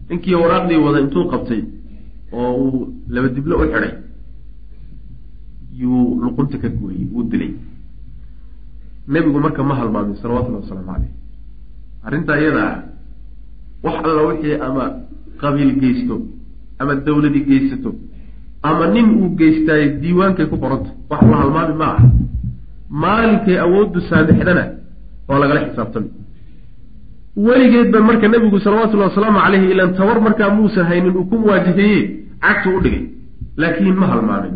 ninkii waraaqdii wada intuu qabtay oo uu laba diblo u xidhay yuu luqunta ka gooyey wuu dilay. Nebigu marka ma halmaamin salawatullahi wasalaamu caleyh arrintaa iyada ah wax alla wixii ama qabiil geysto ama dawladi geysato ama nin uu geystaayo diiwaankay ku qoranta wax la halmaami ma aha maalinkay awooddu saamixdana oo lagala xisaabtami weligeedba marka nebigu salawatullahi wasalaamu caleyhi ilaan tabar markaa muusan haynin uu ku muwaajaheeye cagtu u dhigay. Laakiin ma halmaamin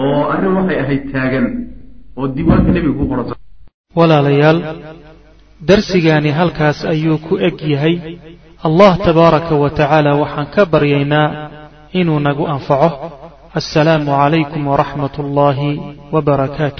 oo arrin waxay ahayd taagan oo diiwaanka nebiga ku qoranta walaalayaal darsigaani halkaas ayuu ku eg yahay allah tabaaraka wa tacaala waxaan ka baryaynaa inuu nagu anfaco. Assalaamu calaykum waraxmat ullaahi wbarakaatu